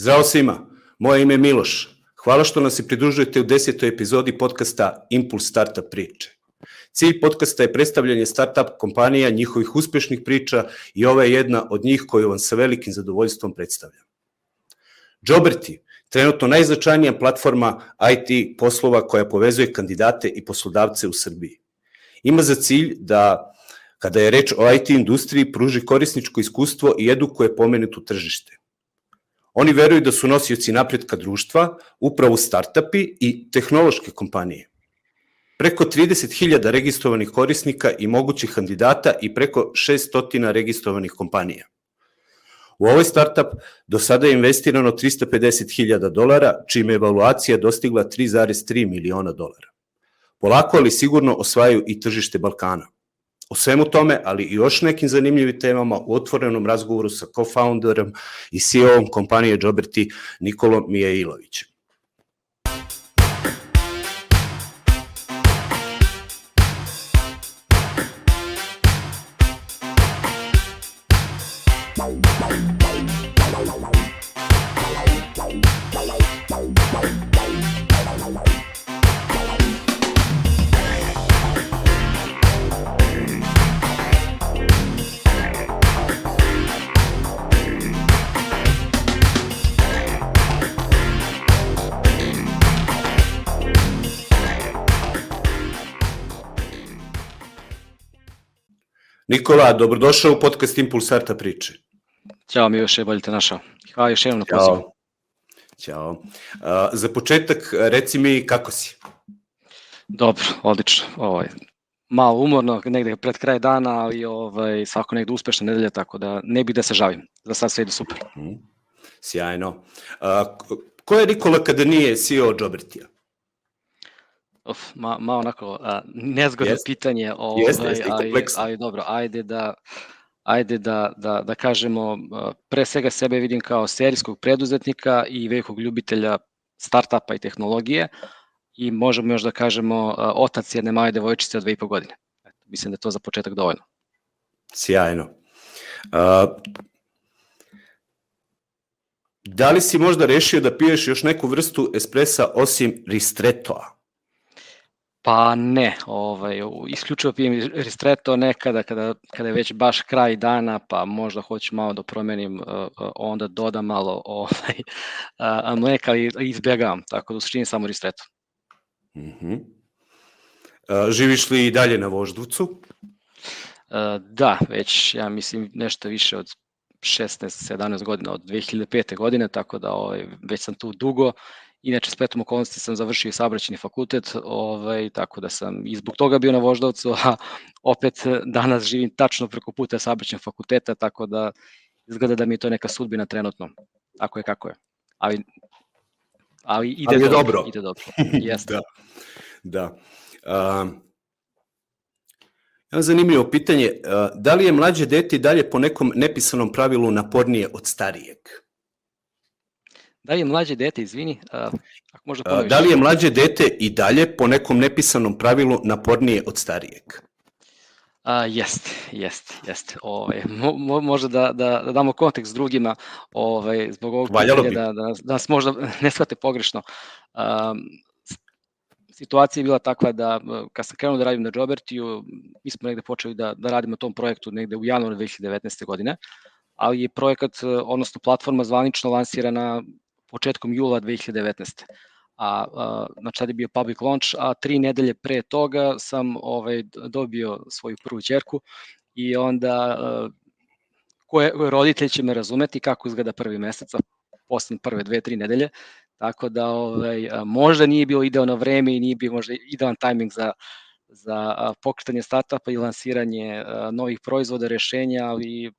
Zdravo svima, moje ime je Miloš. Hvala što nas se pridružujete u desetoj epizodi podcasta Impuls Startup priče. Cilj podcasta je predstavljanje startup kompanija, njihovih uspešnih priča i ova je jedna od njih koju vam sa velikim zadovoljstvom predstavljam. Joberti, trenutno najznačajnija platforma IT poslova koja povezuje kandidate i poslodavce u Srbiji. Ima za cilj da, kada je reč o IT industriji, pruži korisničko iskustvo i edukuje pomenutu tržište. Oni veruju da su nosioci napretka društva, upravo startupi i tehnološke kompanije. Preko 30.000 registrovanih korisnika i mogućih kandidata i preko 600 registrovanih kompanija. U ovoj startup do sada je investirano 350.000 dolara, čime je evaluacija dostigla 3,3 miliona dolara. Polako ali sigurno osvajaju i tržište Balkana. O svemu tome, ali i još nekim zanimljivim temama u otvorenom razgovoru sa co-founderom i CEO-om kompanije Joberti Nikolom Mijailovićem. Nikola, dobrodošao u podcast Impuls Starta priče. Ćao Miloše, bolje te našao. Hvala još jednom na pozivu. Ćao. Uh, za početak, reci mi kako si? Dobro, odlično. Ovaj, malo umorno, negde pred kraj dana, ali ovaj, svako negde uspešna nedelja, tako da ne bih da se žavim. Za sad sve ide super. Mm, sjajno. Uh, ko je Nikola kada nije CEO Jobertija? Uf, ma, ma onako a, nezgodno yes. pitanje, ovaj, yes, yes, ali, ali dobro, ajde da ajde da, da, da kažemo, pre svega sebe vidim kao serijskog preduzetnika i velikog ljubitelja startapa i tehnologije i možemo još da kažemo otac jedne male devojčice od dve i po godine. Eto, mislim da je to za početak dovoljno. Sjajno. Uh, da li si možda rešio da piješ još neku vrstu espresa osim ristretoa? Pa ne, ovaj, isključivo pijem ristretto nekada kada, kada je već baš kraj dana, pa možda hoću malo da promenim, onda dodam malo ovaj, mleka, ali izbjegavam, tako da u suštini samo ristretto. Mm -hmm. živiš li i dalje na Voždovcu? Da, već ja mislim nešto više od 16-17 godina, od 2005. godine, tako da ovaj, već sam tu dugo Inače, spetom okolnosti sam završio saobraćeni fakultet, ovaj, tako da sam i zbog toga bio na Voždovcu, a opet danas živim tačno preko puta saobraćenog fakulteta, tako da izgleda da mi je to neka sudbina trenutno. Ako je kako je. Ali, ali ide ali je dobro. dobro. Ide dobro. Jeste. da. da. Um, zanimljivo pitanje, da li je mlađe dete dalje po nekom nepisanom pravilu napornije od starijeg? Da li je mlađe dete, izvini, ako možda ponoviš. Da li je mlađe dete i dalje po nekom nepisanom pravilu napornije od starijeg? A, jeste, jeste, jeste. Ove, mo, može da, da, da damo kontekst drugima ove, zbog ovog pitanja da, da, da nas možda ne shvate pogrešno. Um, situacija je bila takva da kad sam krenuo da radim na Jobertiju, mi smo negde počeli da, da radimo tom projektu negde u januaru 2019. godine, ali je projekat, odnosno platforma zvanično lansirana početkom jula 2019. A, a znači sad je bio public launch, a tri nedelje pre toga sam ovaj, dobio svoju prvu čerku i onda a, koje roditelj će me razumeti kako izgleda prvi mesec, a posle prve dve, tri nedelje, tako da ovaj, možda nije bilo idealno vreme i nije bio možda idealan tajming za, za pokretanje startupa i lansiranje novih proizvoda, rešenja, ali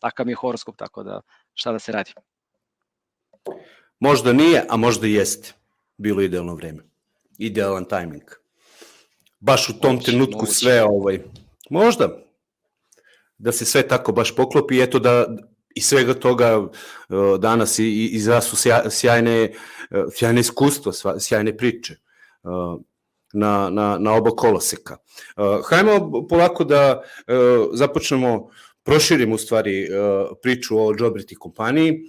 takav mi je horoskop, tako da šta da se radi. Možda nije, a možda jeste bilo idealno vreme. Idealan tajming. Baš u tom moguće, trenutku moguće. sve ovaj možda da se sve tako baš poklopi eto da i svega toga uh, danas i iza su sjajne uh, sjajne iskustva, sjajne priče uh, na, na, na oba koloseka. Hajmo polako da započnemo, proširimo u stvari priču o Jobriti kompaniji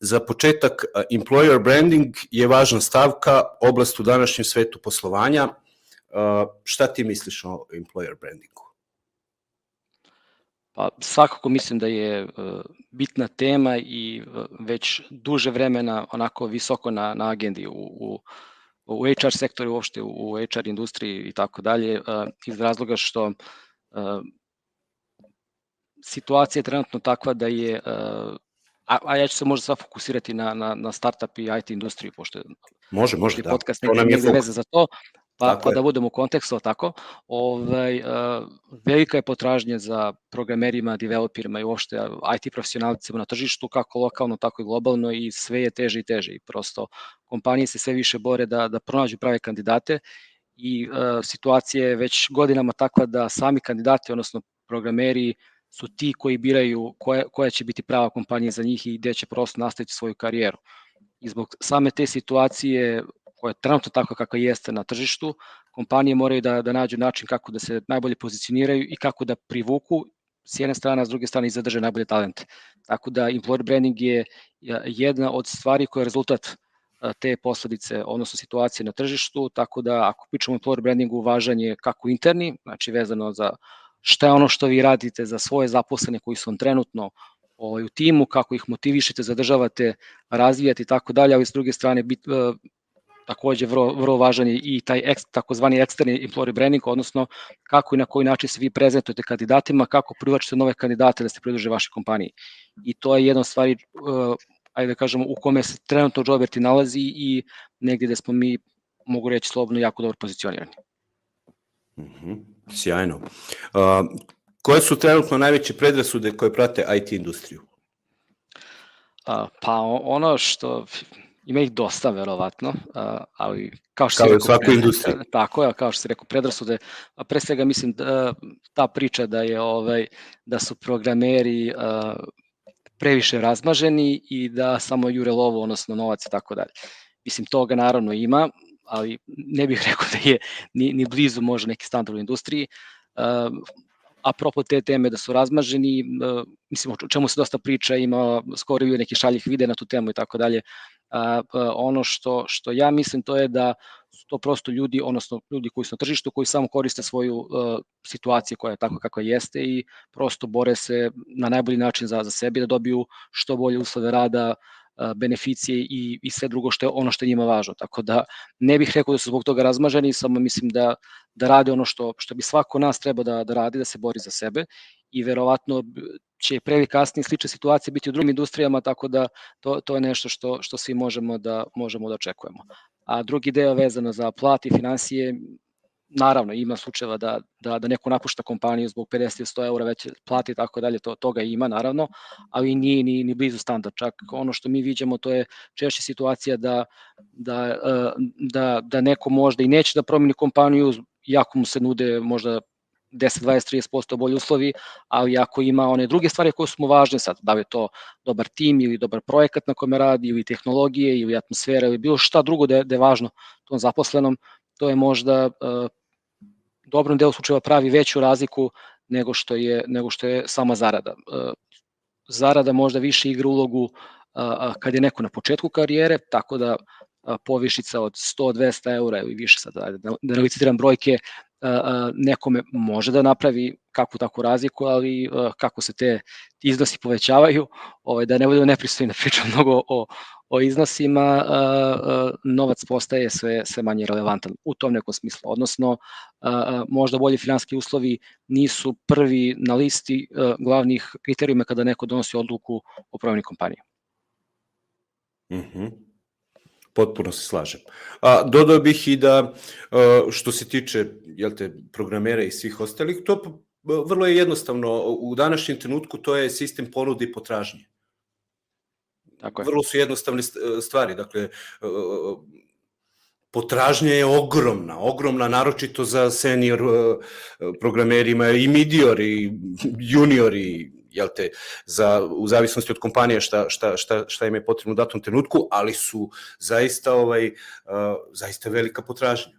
za početak, employer branding je važna stavka, oblast u današnjem svetu poslovanja. Šta ti misliš o employer brandingu? Pa svakako mislim da je bitna tema i već duže vremena onako visoko na, na agendi u, u, u HR sektoru, uopšte u HR industriji i tako dalje, iz razloga što situacija je trenutno takva da je a, a ja ću se možda sad fokusirati na, na, na startup i IT industriju, pošto može, može, da. podcast nam je veze za to, pa, pa da budemo u kontekstu, tako, ovaj, uh, velika je potražnja za programerima, developerima i uopšte IT profesionalcima na tržištu, kako lokalno, tako i globalno i sve je teže i teže. I prosto kompanije se sve više bore da, da pronađu prave kandidate i uh, situacija je već godinama takva da sami kandidati, odnosno programeri, su ti koji biraju koja, koja će biti prava kompanija za njih i gde će prosto nastaviti svoju karijeru. I zbog same te situacije koja je trenutno tako kakva jeste na tržištu, kompanije moraju da, da nađu način kako da se najbolje pozicioniraju i kako da privuku s jedne strane, a s druge strane i zadrže najbolje talente. Tako da employer branding je jedna od stvari koja je rezultat te posledice, odnosno situacije na tržištu, tako da ako pričamo o employer brandingu, važan je kako interni, znači vezano za šta je ono što vi radite za svoje zaposlene koji su vam trenutno ovaj, u timu, kako ih motivišete, zadržavate, razvijate i tako dalje, ali s druge strane bit, takođe vrlo, vrlo važan je i taj ek, takozvani eksterni employee branding, odnosno kako i na koji način se vi prezentujete kandidatima, kako privlačite nove kandidate da se pridruže vašoj kompaniji. I to je jedna od stvari, uh, ajde da kažemo, u kome se trenutno Joberti nalazi i negdje da smo mi, mogu reći slobodno, jako dobro pozicionirani. Mm -hmm. Sjajno. Uh, koje su trenutno najveće predrasude koje prate IT industriju? Uh, pa ono što ima ih dosta verovatno, ali kao što kao rekao, svakoj industriji. Tako je, kao što se rekao, predrasude, a pre svega mislim da, ta priča da je ovaj da su programeri previše razmaženi i da samo jure lovo, odnosno novac i tako dalje. Mislim, toga naravno ima, ali ne bih rekao da je ni, ni blizu može neki standard u industriji. Uh, apropo te teme da su razmaženi, uh, mislim o čemu se dosta priča, ima skoro i neki šaljih vide na tu temu i tako dalje. Uh, ono što, što ja mislim to je da su to prosto ljudi, odnosno ljudi koji su na tržištu, koji samo koriste svoju uh, situaciju koja je tako kakva jeste i prosto bore se na najbolji način za, za sebe da dobiju što bolje uslove rada, beneficije i, i sve drugo što je ono što je njima važno. Tako da ne bih rekao da su zbog toga razmaženi, samo mislim da, da rade ono što, što bi svako nas treba da, da radi, da se bori za sebe i verovatno će previ kasnije slične situacije biti u drugim industrijama, tako da to, to je nešto što, što svi možemo da, možemo da očekujemo. A drugi deo vezano za plati i financije, naravno ima slučajeva da, da, da neko napušta kompaniju zbog 50-100 eura već plati i tako dalje, to, toga ima naravno, ali nije ni, ni blizu standard. Čak ono što mi vidimo to je češće situacija da, da, e, da, da neko možda i neće da promeni kompaniju, jako mu se nude možda 10, 20, 30% bolji uslovi, ali ako ima one druge stvari koje su mu važne sad, da li je to dobar tim ili dobar projekat na kome radi ili tehnologije ili atmosfera ili bilo šta drugo da je, da je važno tom zaposlenom, to je možda uh, dobrom delu slučajeva pravi veću razliku nego što je nego što je sama zarada. Uh, zarada možda više igra ulogu uh, kad je neko na početku karijere, tako da povišica od 100-200 eura ili više sad, da, da ne licitiram brojke, nekome može da napravi kakvu takvu razliku, ali kako se te iznosi povećavaju, ovaj, da ne budemo nepristojni da pričam mnogo o, o iznosima, novac postaje sve, sve manje relevantan u tom nekom smislu. Odnosno, možda bolji finanski uslovi nisu prvi na listi glavnih kriterijuma kada neko donosi odluku o promjeni kompanije. Mm -hmm. Potpuno se slažem. A, dodao bih i da, što se tiče jel te, programera i svih ostalih, to vrlo je jednostavno. U današnjem trenutku to je sistem ponude i potražnje. Tako je. Vrlo su jednostavne stvari. Dakle, potražnja je ogromna, ogromna, naročito za senior programerima i midior i junior i jel te, za, u zavisnosti od kompanije šta, šta, šta, šta im je potrebno u datom trenutku, ali su zaista, ovaj, uh, zaista velika potražnja.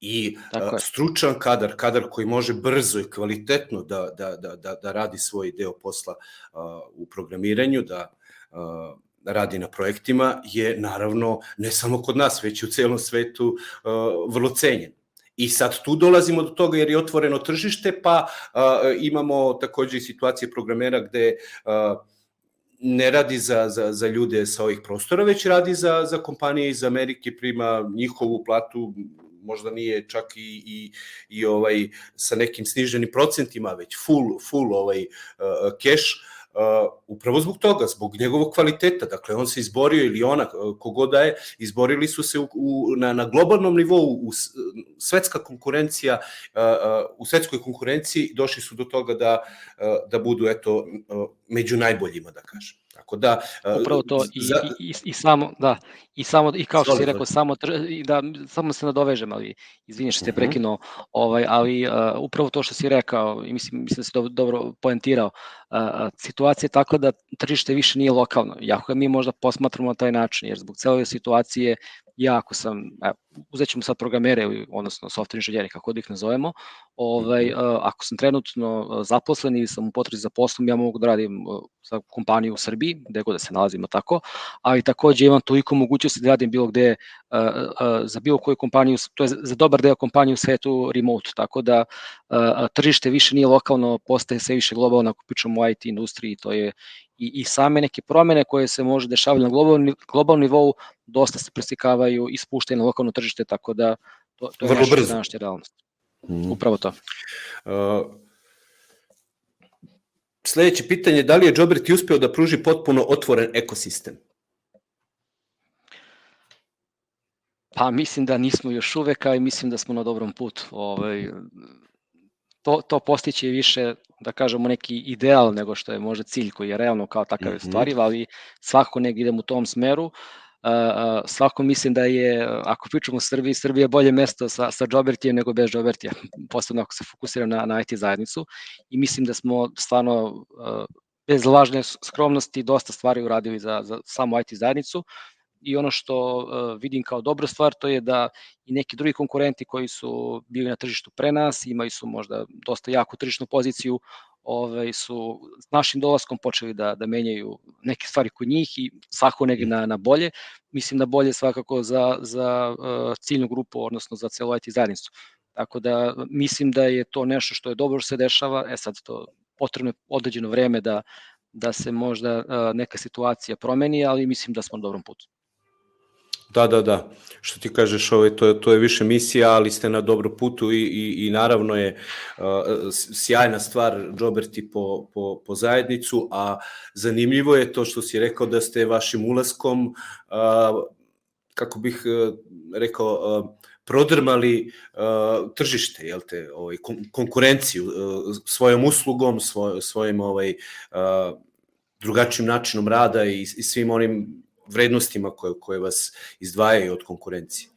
I uh, stručan kadar, kadar koji može brzo i kvalitetno da, da, da, da, da radi svoj deo posla uh, u programiranju, da uh, radi na projektima je naravno ne samo kod nas, već i u celom svetu uh, vrlo cenjen. I sad tu dolazimo do toga jer je otvoreno tržište, pa uh, imamo takođe i situacije programera gde uh, ne radi za, za, za ljude sa ovih prostora, već radi za, za kompanije iz Amerike, prima njihovu platu, možda nije čak i, i, i ovaj sa nekim sniženim procentima, već full, full ovaj uh, cash, upravo zbog toga, zbog njegovog kvaliteta. Dakle, on se izborio ili ona, kogoda je, izborili su se u, u, na, na globalnom nivou, u, svetska konkurencija, uh, uh, u svetskoj konkurenciji došli su do toga da, uh, da budu, eto, uh, među najboljima, da kažem. Tako da upravo to i, za... i, i, i samo da i samo i kao što si rekao samo da samo se nadovežem ali izvinite što ste mhm. prekinuo ovaj ali uh, upravo to što si rekao i mislim mislim da si dobro, dobro poentirao uh, situacija je takva da tržište više nije lokalno. Jako mi možda posmatramo na taj način jer zbog cele situacije ja ako sam, evo, uzet ćemo sad programere, odnosno software inženjeri, kako da ih nazovemo, ovaj, mhm. ako sam trenutno zaposlen ili sam u potrebi za poslom, ja mogu da radim za kompaniju u Srbiji, gde god da se nalazimo tako, ali takođe imam toliko mogućnosti da radim bilo gde za bilo koju kompaniju, to je za dobar deo kompanije u svetu remote, tako da tržište više nije lokalno, postaje sve više globalno ako pričamo o IT industriji, to je i, i same neke promene koje se može dešavati na globalnom, globalnom nivou dosta se preslikavaju i spuštaju na lokalno tržište, tako da to, to je brzo. današnja realnost. Mm. Upravo to. Uh, sledeće pitanje, da li je Joberti uspeo da pruži potpuno otvoren ekosistem? Pa mislim da nismo još uvek, a i mislim da smo na dobrom putu. Ovaj, to, to postiće više, da kažemo, neki ideal nego što je možda cilj koji je realno kao takav mm -hmm. stvariv, ali svakako negdje idem u tom smeru. Uh, uh, svako mislim da je, ako pričamo o Srbiji, Srbija je bolje mesto sa, sa Džobertijem nego bez Džobertija, posebno ako se fokusiram na, na IT zajednicu i mislim da smo stvarno uh, bez lažne skromnosti dosta stvari uradili za, za samu IT zajednicu i ono što uh, vidim kao dobru stvar to je da i neki drugi konkurenti koji su bili na tržištu pre nas, imaju su možda dosta jaku tržišnu poziciju, ovaj, su s našim dolaskom počeli da, da menjaju neke stvari kod njih i svako negde na, na bolje. Mislim da bolje svakako za, za uh, ciljnu grupu, odnosno za celo IT zajednicu. Tako da mislim da je to nešto što je dobro što se dešava, e sad to potrebno je određeno vreme da, da se možda uh, neka situacija promeni, ali mislim da smo na dobrom putu. Da, da, da. Što ti kažeš, ovaj, to, je, to je više misija, ali ste na dobro putu i, i, i naravno je uh, sjajna stvar Roberti po, po, po zajednicu, a zanimljivo je to što si rekao da ste vašim ulaskom, uh, kako bih uh, rekao, uh, prodrmali uh, tržište, jel te, ovaj, kon konkurenciju uh, svojom uslugom, svoj, svojim ovaj, uh, drugačijim načinom rada i, i svim onim vrednostima koje, koje vas izdvajaju od konkurencije.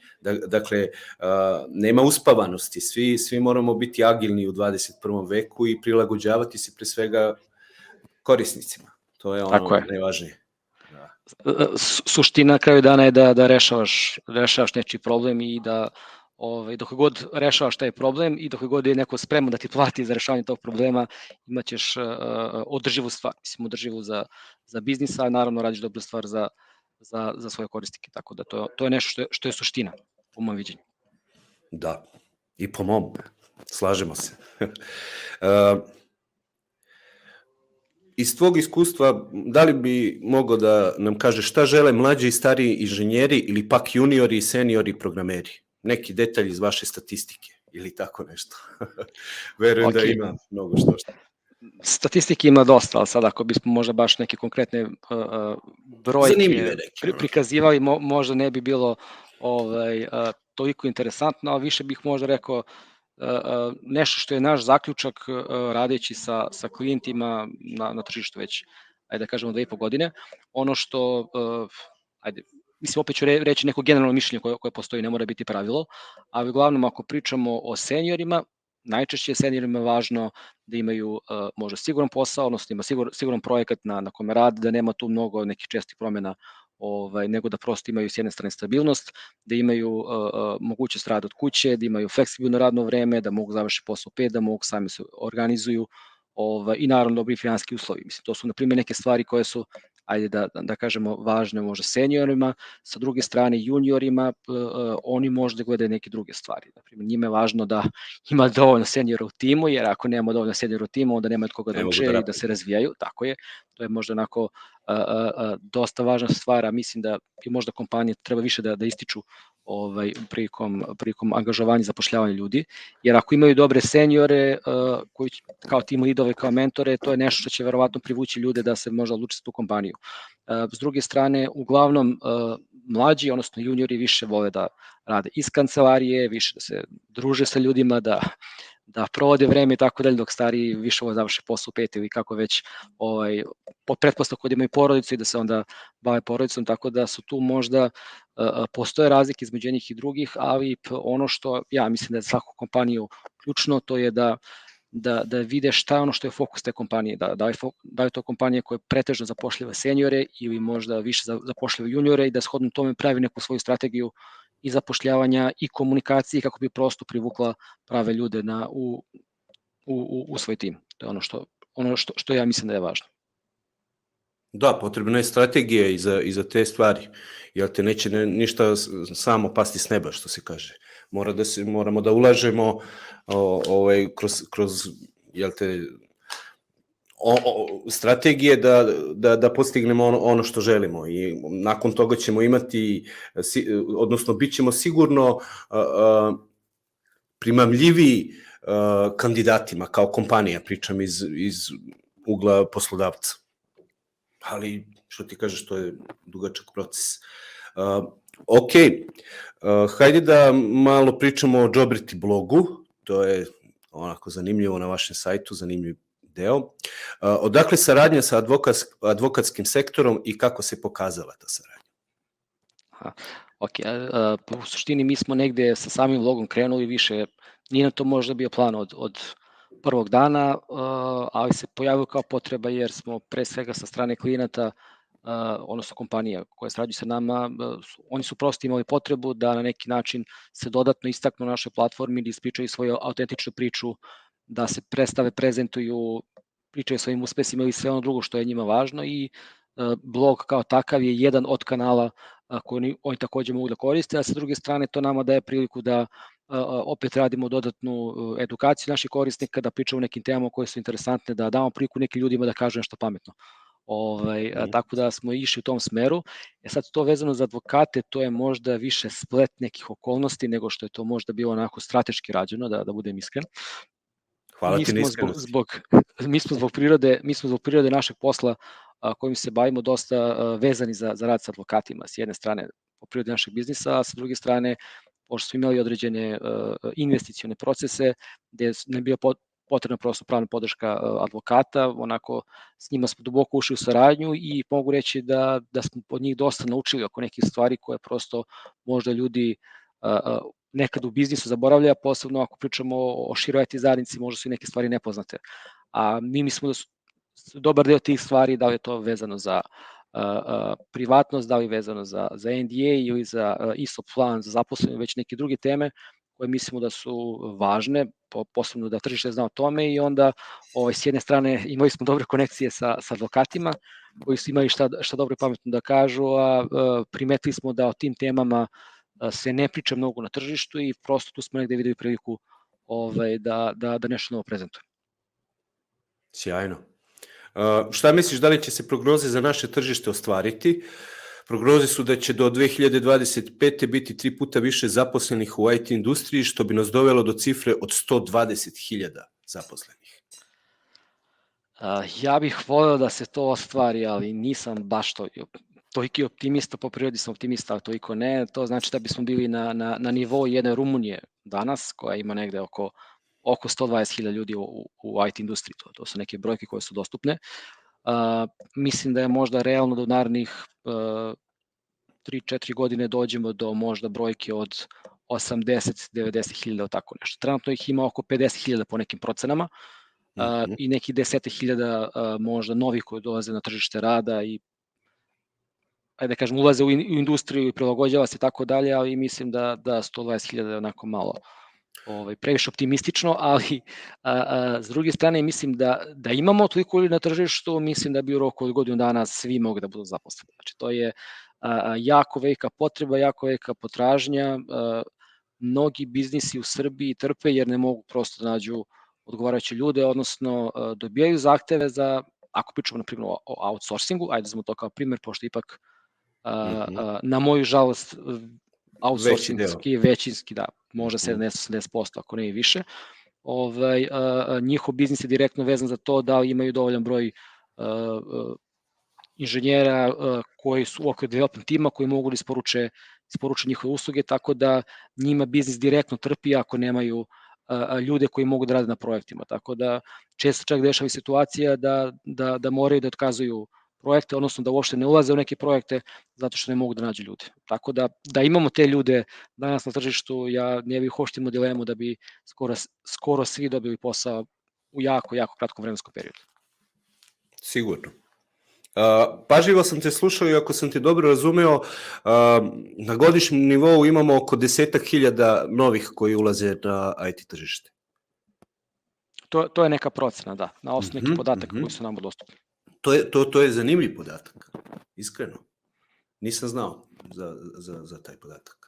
Dakle, nema uspavanosti, svi, svi moramo biti agilni u 21. veku i prilagođavati se pre svega korisnicima. To je ono Tako je. najvažnije. Da. Suština na kraju dana je da, da rešavaš, rešavaš nečiji problem i da ovaj, dok god rešavaš taj problem i dok god je neko spreman da ti plati za rešavanje tog problema, imaćeš uh, održivu stvar, mislim održivu za, za biznis, a naravno radiš dobru stvar za, za, za svoje korisnike. Tako da to, to je nešto što je, što je suština, po mojom viđenju. Da, i po mom. Slažemo se. uh, iz tvog iskustva, da li bi mogo da nam kaže šta žele mlađi i stariji inženjeri ili pak juniori i seniori programeri? Neki detalj iz vaše statistike ili tako nešto. Verujem okay. da ima mnogo što što statistike ima dosta, ali sad ako bismo možda baš neke konkretne uh, brojke pri, prikazivali, mo, možda ne bi bilo ovaj, uh, toliko interesantno, ali više bih možda rekao uh, nešto što je naš zaključak uh, radeći sa, sa klijentima na, na tržištu već, ajde da kažemo, dve i po godine. Ono što, uh, ajde, mislim, opet ću reći neko generalno mišljenje koje, koje postoji, ne mora biti pravilo, ali uglavnom ako pričamo o seniorima, najčešće je seniorima važno da imaju uh, možda siguran posao, odnosno da ima sigur, siguran projekat na, na kome rade, da nema tu mnogo nekih čestih promjena ovaj, nego da prosto imaju s jedne strane stabilnost, da imaju uh, mogućnost rada od kuće, da imaju fleksibilno radno vreme, da mogu završiti posao pet, da mogu sami se organizuju ovaj, i naravno dobri finanski uslovi. Mislim, to su, na primjer, neke stvari koje su ajde da, da kažemo, važne možda seniorima, sa druge strane juniorima, oni možda gledaju neke druge stvari. Naprimjer, njima je važno da ima dovoljno seniora u timu, jer ako nema dovoljno seniora u timu, onda nema od koga da uče da i da se razvijaju, tako je. To je možda onako dosta važna stvar, a mislim da i možda kompanije treba više da, da ističu ovaj, prilikom, prilikom angažovanja i zapošljavanja ljudi, jer ako imaju dobre seniore uh, koji kao tim lidove, kao mentore, to je nešto što će verovatno privući ljude da se možda odluči za tu kompaniju. S druge strane, uglavnom mlađi, odnosno juniori više vole da rade iz kancelarije, više da se druže sa ljudima, da da provode vreme i tako dalje, dok stari više ovo završe posao pet ili kako već ovaj, pod pretpostavkom da imaju porodicu i da se onda bave porodicom, tako da su tu možda uh, postoje razlike između njih i drugih, ali ono što ja mislim da je svaku kompaniju ključno, to je da da, da vide šta je ono što je fokus te kompanije, da, da, je, da je to kompanija koja pretežno zapošljiva seniore ili možda više zapošljiva juniore i da shodno tome pravi neku svoju strategiju i zapošljavanja i komunikacije kako bi prosto privukla prave ljude na, u, u, u svoj tim. To je ono što, ono što, što ja mislim da je važno. Da, potrebna je strategija i za, i za te stvari, jer te neće ne, ništa samo pasti s neba, što se kaže. Mora da se, moramo da ulažemo o, ovaj, kroz, kroz jel te, o, o, strategije da, da, da postignemo ono, ono što želimo i nakon toga ćemo imati, odnosno bit ćemo sigurno a, a, a, kandidatima kao kompanija, pričam iz, iz ugla poslodavca. Ali, što ti kažeš, to je dugačak proces. Uh, ok, uh, hajde da malo pričamo o Jobriti blogu, to je onako zanimljivo na vašem sajtu, zanimljiv deo. Odakle saradnja sa advokats, advokatskim sektorom i kako se pokazala ta saradnja? Aha, ok, a, u suštini mi smo negde sa samim logom krenuli više, nije na to možda bio plan od, od prvog dana, ali se pojavio kao potreba jer smo pre svega sa strane klijenata Uh, odnosno kompanija koja sarađuje sa nama, uh, oni su prosto imali potrebu da na neki način se dodatno istaknu na našoj platformi da ispričaju svoju autentičnu priču da se predstave, prezentuju, pričaju svojim uspesima ili sve ono drugo što je njima važno i e, blog kao takav je jedan od kanala koji oni, oni takođe mogu da koriste, a sa druge strane to nama daje priliku da opet radimo dodatnu e, edukaciju naših korisnika, da pričamo o nekim temama koje su interesantne, da damo priliku nekim ljudima da kažu nešto pametno. Ovaj, mm. tako da smo išli u tom smeru. E sad to vezano za advokate, to je možda više splet nekih okolnosti nego što je to možda bilo onako strateški rađeno, da, da budem iskren. Hvala mi ti smo zbog, zbog, mi smo zbog prirode, mi smo zbog prirode našeg posla a, kojim se bavimo dosta a, vezani za, za rad sa advokatima. S jedne strane po prirodi našeg biznisa, a sa druge strane pošto smo imali određene a, investicione procese gde ne bio potrebna prosto pravna podrška advokata, onako s njima smo duboko ušli u saradnju i mogu reći da, da smo od njih dosta naučili oko nekih stvari koje prosto možda ljudi nekad u biznisu zaboravlja, posebno ako pričamo o široj IT zajednici, možda su i neke stvari nepoznate. A mi mislimo da su dobar deo tih stvari, da li je to vezano za uh, uh, privatnost, da li je vezano za, za NDA ili za uh, ISO plan, za zaposlene, već neke druge teme koje mislimo da su važne, po, posebno da tržište zna o tome i onda ovaj, s jedne strane imali smo dobre konekcije sa, sa advokatima koji su imali šta, šta dobro i pametno da kažu, a, primetili smo da o tim temama se ne priča mnogo na tržištu i prosto tu smo negde videli priliku ovaj, da, da, da nešto novo prezentujemo. Sjajno. Uh, šta misliš, da li će se prognoze za naše tržište ostvariti? Prognoze su da će do 2025. biti tri puta više zaposlenih u IT industriji, što bi nas dovelo do cifre od 120.000 zaposlenih. Uh, ja bih voleo da se to ostvari, ali nisam baš to toliki optimista, po prirodi sam optimista, a toliko ne, to znači da bismo bili na, na, na nivou jedne Rumunije danas, koja ima negde oko, oko 120.000 ljudi u, u IT industriji, to, to su neke brojke koje su dostupne. Uh, mislim da je možda realno do narednih uh, 3-4 godine dođemo do možda brojke od 80-90 hiljada, tako nešto. Trenutno ih ima oko 50 hiljada po nekim procenama uh, i neki desete hiljada uh, možda novih koji dolaze na tržište rada i ajde da kažem, ulaze u, industriju i prilagođava se tako dalje, ali mislim da, da 120.000 je onako malo, ovaj, previše optimistično, ali a, a, s druge strane mislim da, da imamo toliko ljudi na tržištu, mislim da bi u roku od godinu dana svi mogu da budu zaposleni. Znači to je a, jako velika potreba, jako velika potražnja, a, mnogi biznisi u Srbiji trpe jer ne mogu prosto da nađu odgovarajuće ljude, odnosno dobijaju zahteve za, ako pričamo na primjer o outsourcingu, ajde smo to kao primjer, pošto ipak mm -hmm. na moju žalost outsourcingski je većinski, da, može 70-80%, ako ne i više. Ovaj, a, njihov biznis je direktno vezan za to da imaju dovoljan broj a, inženjera a, koji su u okviru development tima koji mogu da isporuče, isporuče njihove usluge, tako da njima biznis direktno trpi ako nemaju ljude koji mogu da rade na projektima. Tako da često čak dešava situacija da, da, da moraju da otkazuju projekte, odnosno da uopšte ne ulaze u neke projekte zato što ne mogu da nađu ljude. Tako da, da imamo te ljude danas na tržištu, ja ne bih uopšte imao dilemu da bi skoro, skoro svi dobili posao u jako, jako kratkom vremenskom periodu. Sigurno. Uh, pažljivo sam te slušao i ako sam te dobro razumeo, uh, na godišnjem nivou imamo oko desetak hiljada novih koji ulaze na IT tržište. To, to je neka procena, da, na osnovu nekih mm -hmm, podataka mm -hmm. koji su nam dostupni. To je, to, to je zanimljiv podatak, iskreno. Nisam znao za, za, za taj podatak.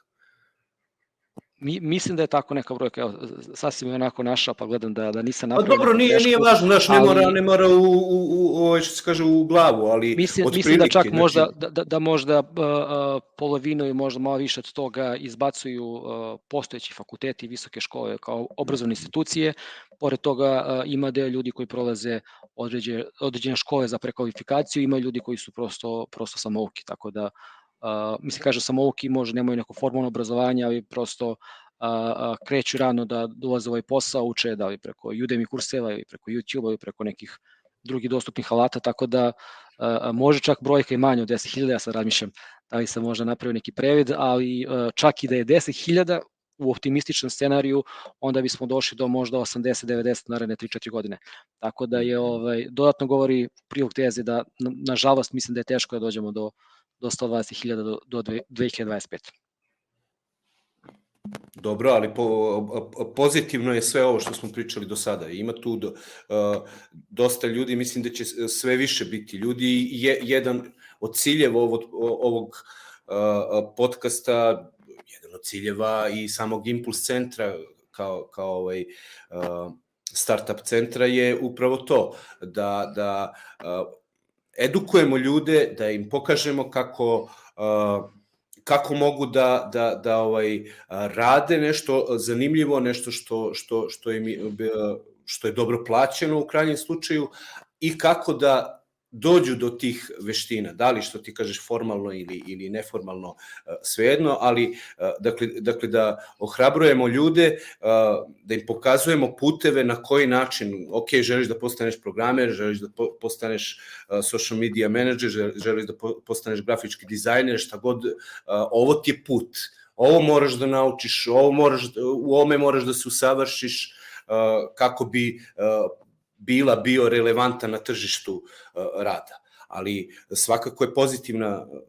Mi, mislim da je tako neka brojka, evo, sasvim je onako našao, pa gledam da, da nisam napravio. Pa dobro, nije, nije važno, znaš, ne mora, ne mora u, u, u, što se kaže, u glavu, ali mislim, od mislim da čak znači... možda, da, da, da možda uh, polovinu i možda malo više od toga izbacuju uh, postojeći fakulteti i visoke škole kao obrazovne institucije, pored toga uh, ima deo ljudi koji prolaze određene, određene škole za prekvalifikaciju, ima ljudi koji su prosto, prosto samouki, tako da Uh, mislim, kaže samouki možda nemaju neko formalno obrazovanje, ali prosto uh, uh, kreću rano da dolaze ovaj posao, uče da li preko Udemy kurseva ili preko YouTube ili preko nekih drugih dostupnih alata, tako da uh, može čak brojka i manje od 10.000, ja sad razmišljam da li se možda napravio neki previd, ali uh, čak i da je 10.000 u optimističnom scenariju, onda bismo došli do možda 80-90 naredne 3-4 godine. Tako da je ovaj dodatno govori prilog teze da nažalost mislim da je teško da dođemo do do 120.000 do, do 2025. Dobro, ali po, pozitivno je sve ovo što smo pričali do sada. Ima tu do, uh, dosta ljudi, mislim da će sve više biti ljudi. Je, jedan od ciljeva ovog, ovog uh, podcasta, jedan od ciljeva i samog Impuls centra kao, kao ovaj, uh, startup centra je upravo to, da, da edukujemo ljude, da im pokažemo kako kako mogu da, da, da ovaj rade nešto zanimljivo, nešto što, što, što, im, što je dobro plaćeno u krajnjem slučaju i kako da dođu do tih veština, da li što ti kažeš formalno ili, ili neformalno, e, svejedno, ali e, dakle, dakle da ohrabrujemo ljude, e, da im pokazujemo puteve na koji način, ok, želiš da postaneš programer, želiš da postaneš social media manager, želiš da postaneš grafički dizajner, šta god, ovo ti je put, ovo moraš da naučiš, ovo moraš, u ome moraš da se usavršiš, kako bi bila bio relevantan na tržištu uh, rada. Ali svakako je pozitivna uh,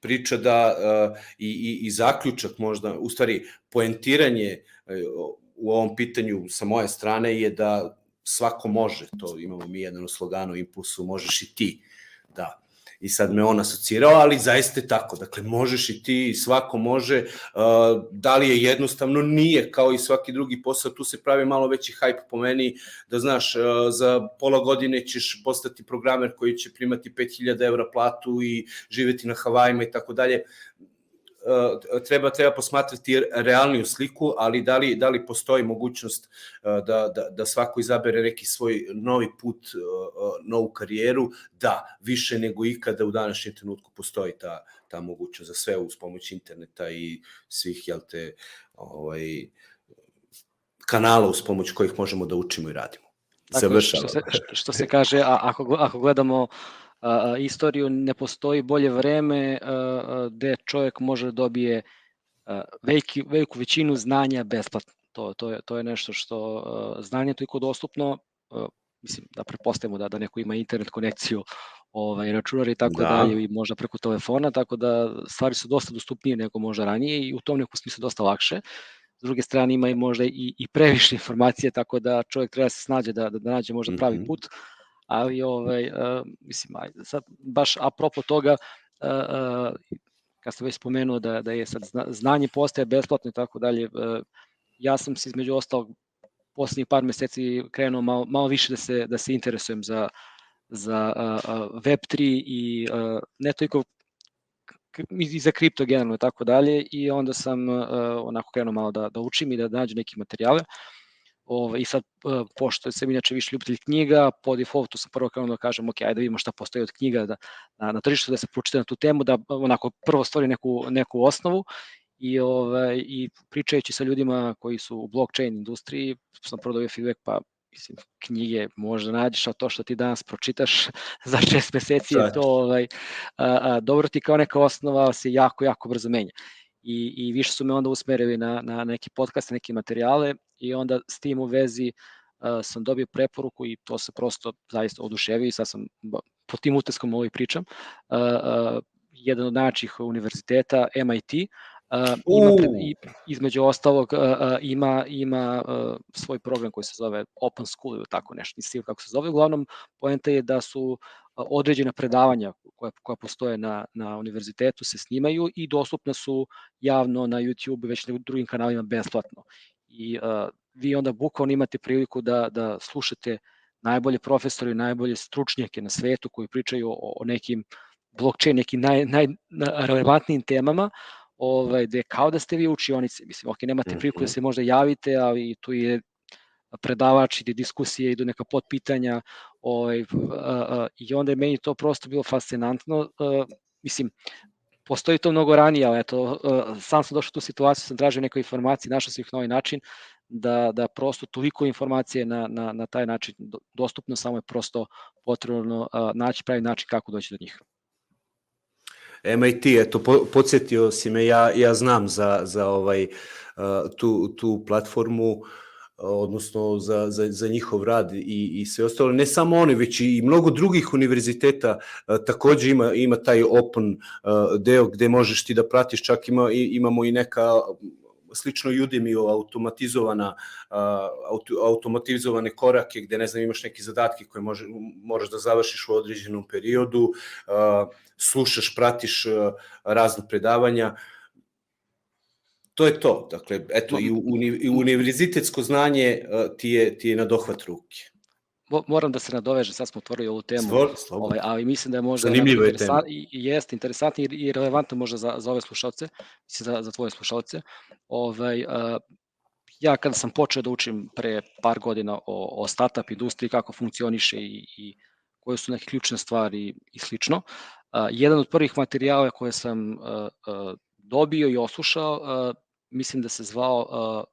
priča da uh, i, i, i zaključak možda, u stvari poentiranje u ovom pitanju sa moje strane je da svako može, to imamo mi jedan u sloganu Impulsu, možeš i ti. I sad me on asocirao, ali zaista je tako. Dakle, možeš i ti, svako može. Uh, da li je jednostavno? Nije, kao i svaki drugi posao. Tu se pravi malo veći hype po meni, da znaš, uh, za pola godine ćeš postati programer koji će primati 5000 evra platu i živeti na Havajima i tako dalje treba treba posmatrati realniju sliku, ali da li da li postoji mogućnost da da da svako izabere neki svoj novi put, novu karijeru? Da, više nego ikada u današnjem trenutku postoji ta ta mogućnost za sve uz pomoć interneta i svih jel te ovaj kanala uz pomoć kojih možemo da učimo i radimo. Tako, što, se, što se kaže, a ako, ako gledamo a, istoriju, ne postoji bolje vreme a, gde čovjek može da dobije a, veliki, veliku većinu znanja besplatno. To, to, je, to je nešto što a, znanje je toliko dostupno, a, mislim da prepostavimo da, da neko ima internet konekciju ovaj, računar i tako da. dalje i možda preko telefona, tako da stvari su dosta dostupnije nego možda ranije i u tom nekom smislu dosta lakše. s druge strane ima i možda i, i previše informacije, tako da čovjek treba da se snađe da, da, da nađe možda pravi mhm. put, ali ovaj, uh, mislim, sad baš apropo toga, uh, uh, kad ste već spomenuo da, da je sad znanje postaje besplatno i tako dalje, ja sam se između ostalog poslednjih par meseci krenuo malo, malo više da se, da se interesujem za, za uh, Web3 i uh, ne toliko i za kripto generalno i tako dalje i onda sam uh, onako krenuo malo da, da učim i da nađem neke materijale. Ove, I sad, uh, pošto sam inače više ljubitelj knjiga, po defaultu sam prvo krenuo da kažem, ok, ajde da vidimo šta postoji od knjiga da, na, na tržištu, da se pročite na tu temu, da onako prvo stvori neku, neku osnovu i, ovaj, i pričajući sa ljudima koji su u blockchain industriji, sam prodao feedback, pa mislim, knjige možda nađeš, a to što ti danas pročitaš za šest meseci je to ovaj, a, a, dobro ti kao neka osnova se jako, jako brzo menja. I, i više su me onda usmerili na, na neki podcast, neke materijale i onda s tim u vezi uh, sam dobio preporuku i to se prosto zaista oduševio i sad sam po tim uteskom ovaj pričam. Uh, uh, jedan od najjačih univerziteta, MIT, Uh, ima pred, i, između ostalog uh, uh, ima ima uh, svoj program koji se zove Open School ili tako nešto, nisam kako se zove. Uglavnom, poenta je da su određena predavanja koja, koja postoje na, na univerzitetu se snimaju i dostupna su javno na YouTube i već na drugim kanalima besplatno. I uh, vi onda bukvalno imate priliku da, da slušate najbolje profesore i najbolje stručnjake na svetu koji pričaju o, o nekim blockchain, nekim naj, najrelevantnijim temama, ovaj, gde kao da ste vi u učionici. Mislim, ok, nemate priliku da mhm. se možda javite, ali tu je predavač, ide diskusije, idu neka potpitanja, ovaj, uh, uh, i onda je meni to prosto bilo fascinantno. Uh, mislim, postoji to mnogo ranije, ali eto, uh, sam sam došao u tu situaciju, sam tražio neke informacije, našao sam ih na ovaj način, da, da prosto toliko informacije na, na, na taj način dostupno, samo je prosto potrebno uh, naći pravi način kako doći do njih. MIT, eto, po, podsjetio si me, ja, ja znam za, za ovaj, uh, tu, tu platformu, odnosno za, za, za njihov rad i, i sve ostalo. Ne samo oni, već i mnogo drugih univerziteta uh, takođe ima, ima taj open uh, deo gde možeš ti da pratiš, čak ima, imamo i neka slično Udemy automatizovana auto, automatizovane korake gde ne znam imaš neke zadatke koje može, moraš da završiš u određenom periodu, slušaš, pratiš razne predavanja. To je to. Dakle, eto, i, uni, i univerzitetsko znanje ti je, ti je na dohvat ruke moram da se nadovežem, sad smo otvorili ovu temu, Svor, ovaj, ali mislim da je možda Zanimljivo je tema. Jeste interesantno i, i relevantno možda za, za ove slušalce, mislim za, za tvoje slušalce. Ovaj, uh, ja kada sam počeo da učim pre par godina o, o startup industriji, kako funkcioniše i, i koje su neke ključne stvari i slično, uh, jedan od prvih materijala koje sam uh, uh, dobio i oslušao, uh, mislim da se zvao uh,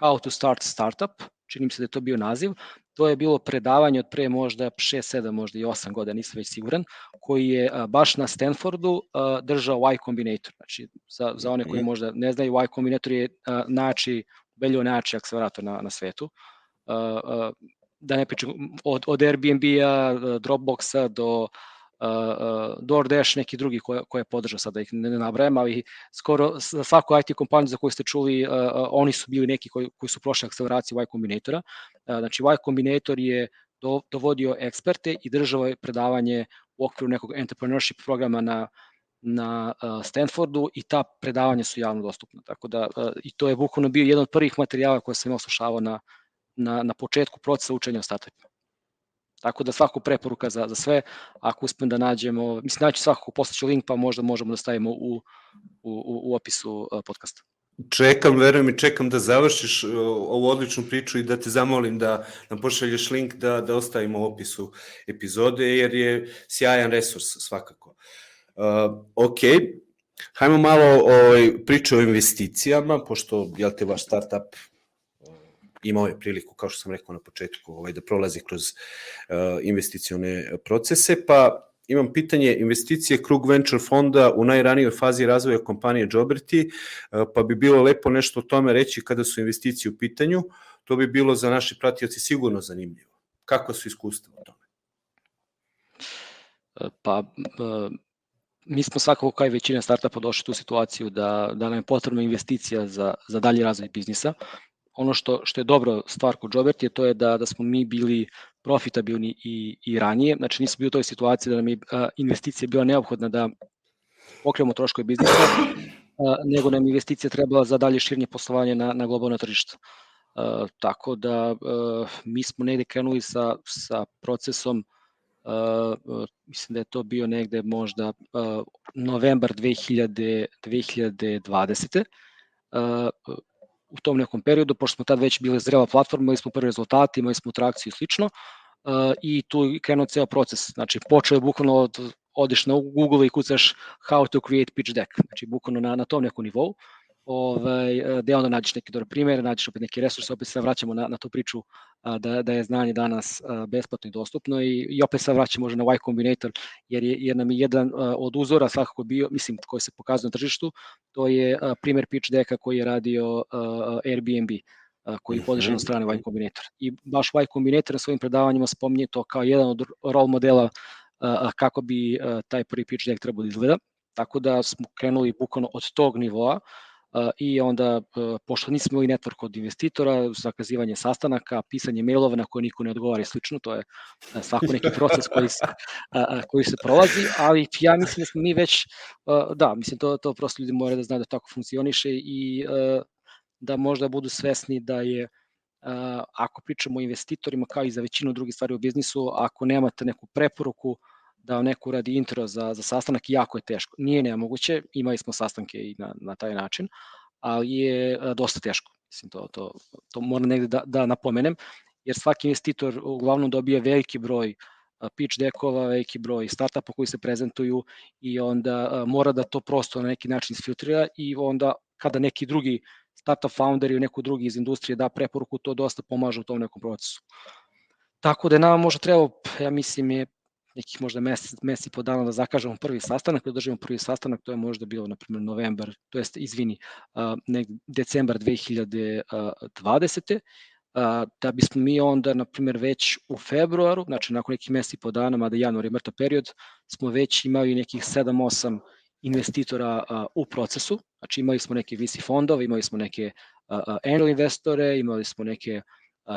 How to Start Startup, čini mi se da je to bio naziv, to je bilo predavanje od pre možda 6, 7, možda i 8 godina, nisam već siguran, koji je baš na Stanfordu držao Y Combinator. Znači, za, za one koji možda ne znaju, Y Combinator je nači, beljo nači akcelerator na, na svetu. Da ne pričam, od, od Airbnb-a, Dropboxa do uh, DoorDash, neki drugi koje, koje podržao sad da ih ne, nabrajam, ali skoro za svaku IT kompaniju za koju ste čuli, oni su bili neki koji, koji su prošli akceleraciju Y Combinatora. Znači Y Combinator je do, dovodio eksperte i držao je predavanje u okviru nekog entrepreneurship programa na na Stanfordu i ta predavanja su javno dostupna. Tako da i to je bukvalno bio jedan od prvih materijala koje sam oslušavao na, na, na početku procesa učenja o startupima. Tako da svaku preporuka za, za sve, ako uspem da nađemo, mislim naći svakako poslaću link pa možda možemo da stavimo u, u, u, u opisu uh, podcasta. Čekam, verujem mi, čekam da završiš uh, ovu odličnu priču i da te zamolim da nam pošalješ link da, da ostavimo u opisu epizode, jer je sjajan resurs svakako. Uh, ok, hajmo malo o, priču o investicijama, pošto, jel te, vaš startup imao je priliku, kao što sam rekao na početku, ovaj, da prolazi kroz uh, investicione procese, pa imam pitanje investicije Krug Venture fonda u najranijoj fazi razvoja kompanije Joberti, uh, pa bi bilo lepo nešto o tome reći kada su investicije u pitanju, to bi bilo za naše pratioci sigurno zanimljivo. Kako su iskustva o tome? Pa, mi smo svakako kao i većina startupa došli tu situaciju da, da nam je potrebna investicija za, za dalji razvoj biznisa. Ono što, što je dobro stvar kod Jobert je to je da, da smo mi bili profitabilni i, i ranije, znači nismo bili u toj situaciji da nam je a, investicija bila neophodna da pokrijemo troškove biznisa, a, nego nam investicija trebala za dalje širnje poslovanje na, na globalno tržište. Uh, tako da uh, mi smo negde krenuli sa, sa procesom uh, mislim da je to bio negde možda uh, novembar 2000, 2020. Uh, u tom nekom periodu, pošto smo tad već bili zrela platforma, imali smo prvi rezultati, imali smo trakciju i slično, uh, i tu je krenuo ceo proces. Znači, počeo je bukvalno od, odeš na Google i kucaš how to create pitch deck, znači bukvalno na, na tom nekom nivou ovaj, e, gde onda nađeš neki dobar primjer, nađeš opet neki resurs, opet se vraćamo na, na tu priču da, da je znanje danas besplatno i dostupno i, i opet se vraćamo možda na Y Combinator, jer, je, jer nam je jedan od uzora svakako bio, mislim, koji se pokazuje na tržištu, to je primjer pitch deka koji je radio Airbnb koji je podržan od strane Y Combinator. I baš Y Combinator na svojim predavanjima spominje to kao jedan od role modela kako bi taj prvi pitch deck trebao da izgleda. Tako da smo krenuli bukvalno od tog nivoa, i onda, pošto nismo imali network od investitora, zakazivanje sastanaka, pisanje mailova na koje niko ne odgovara i slično, to je svako neki proces koji se, koji se prolazi, ali ja mislim da smo mi već, da, mislim to, to prosto ljudi moraju da znaju da tako funkcioniše i da možda budu svesni da je ako pričamo o investitorima kao i za većinu drugih stvari u biznisu, ako nemate neku preporuku, da vam neko uradi intro za, za sastanak, jako je teško. Nije nemoguće, imali smo sastanke i na, na taj način, ali je a, dosta teško. Mislim, to, to, to moram negde da, da napomenem, jer svaki investitor uglavnom dobije veliki broj pitch dekova, veliki broj startupa koji se prezentuju i onda a, mora da to prosto na neki način isfiltrira i onda kada neki drugi startup founder ili neko drugi iz industrije da preporuku, to dosta pomaže u tom nekom procesu. Tako da je nama možda trebao, ja mislim, je nekih možda mesec, mesec i po dana da zakažemo prvi sastanak, da držimo prvi sastanak, to je možda bilo, na primjer, novembar, to jest, izvini, nek, decembar 2020 da bismo mi onda, na primjer, već u februaru, znači nakon nekih meseci po dana, mada januar je mrtav period, smo već imali nekih 7-8 investitora u procesu, znači imali smo neke VC fondove, imali smo neke angel investore, imali smo neke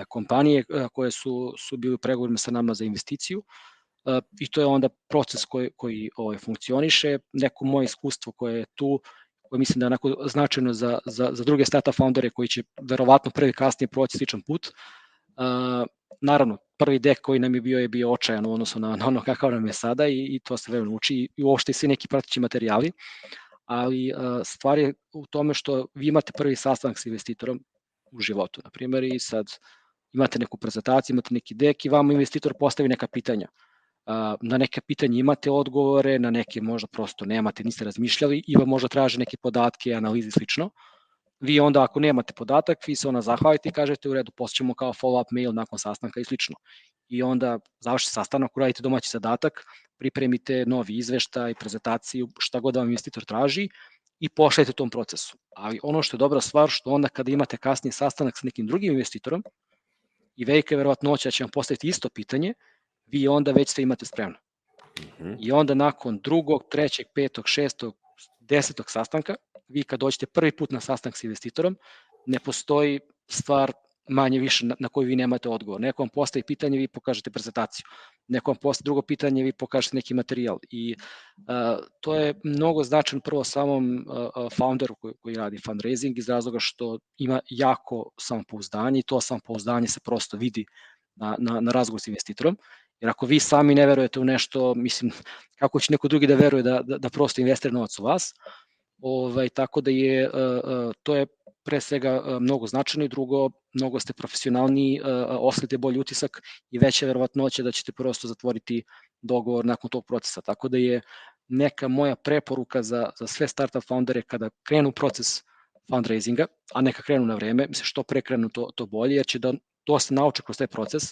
kompanije koje su, su bili u pregovorima sa nama za investiciju, i to je onda proces koji, koji ovaj, funkcioniše. Neko moje iskustvo koje je tu, koje mislim da je onako značajno za, za, za druge startup foundere koji će verovatno prvi kasnije proći sličan put. Uh, naravno, prvi dek koji nam je bio je bio očajan u odnosu na, na ono kakav nam je sada i, i to se vremeno uči i uopšte i svi neki pratići materijali, ali uh, stvar je u tome što vi imate prvi sastanak sa investitorom u životu, na primjer, i sad imate neku prezentaciju, imate neki dek i vama investitor postavi neka pitanja. Uh, na neke pitanje imate odgovore, na neke možda prosto nemate, niste razmišljali i vam možda traže neke podatke, analize i slično. Vi onda ako nemate podatak, vi se ona zahvalite i kažete u redu, posjećemo kao follow-up mail nakon sastanka i slično. I onda završite sastanak, uradite domaći zadatak, pripremite novi izveštaj, prezentaciju, šta god vam investitor traži i pošaljete tom procesu. Ali ono što je dobra stvar, što onda kada imate kasnije sastanak sa nekim drugim investitorom i velika je verovatnoća da će vam postaviti isto pitanje, vi onda već sve imate spremno. Mm -hmm. I onda nakon drugog, trećeg, petog, šestog, desetog sastanka, vi kad dođete prvi put na sastanak sa investitorom, ne postoji stvar manje više na, na koju vi nemate odgovor. Neko vam postavi pitanje, vi pokažete prezentaciju. Neko vam postavi drugo pitanje, vi pokažete neki materijal. I uh, to je mnogo značajno prvo samom uh, founderu koji, koji radi fundraising iz razloga što ima jako samopouzdanje i to samopouzdanje se prosto vidi na, na, na razgovor s investitorom Jer ako vi sami ne verujete u nešto, mislim, kako će neko drugi da veruje da, da, da prosto investira novac u vas? Ovaj, tako da je, uh, to je pre svega uh, mnogo značajno i drugo, mnogo ste profesionalni, oslite bolji utisak i veća verovatnoća da ćete prosto zatvoriti dogovor nakon tog procesa. Tako da je neka moja preporuka za, za sve startup foundere kada krenu proces fundraisinga, a neka krenu na vreme, mislim što pre krenu to, to bolje, jer će da dosta nauče kroz taj proces,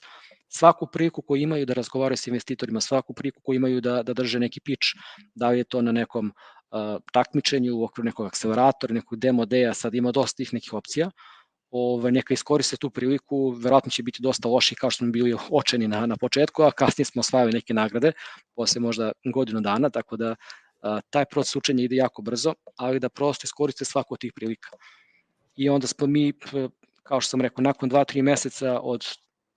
svaku priliku koju imaju da razgovaraju sa investitorima, svaku priliku koju imaju da, da drže neki pitch, da li je to na nekom uh, takmičenju u okviru nekog akceleratora, nekog demo deja, sad ima dosta tih nekih opcija, ovaj, neka iskoriste tu priliku, verovatno će biti dosta loši kao što smo bili očeni na, na početku, a kasnije smo osvajali neke nagrade, posle možda godinu dana, tako da taj proces učenja ide jako brzo, ali da prosto iskoriste svaku od tih prilika. I onda smo mi, kao što sam rekao, nakon 2-3 meseca od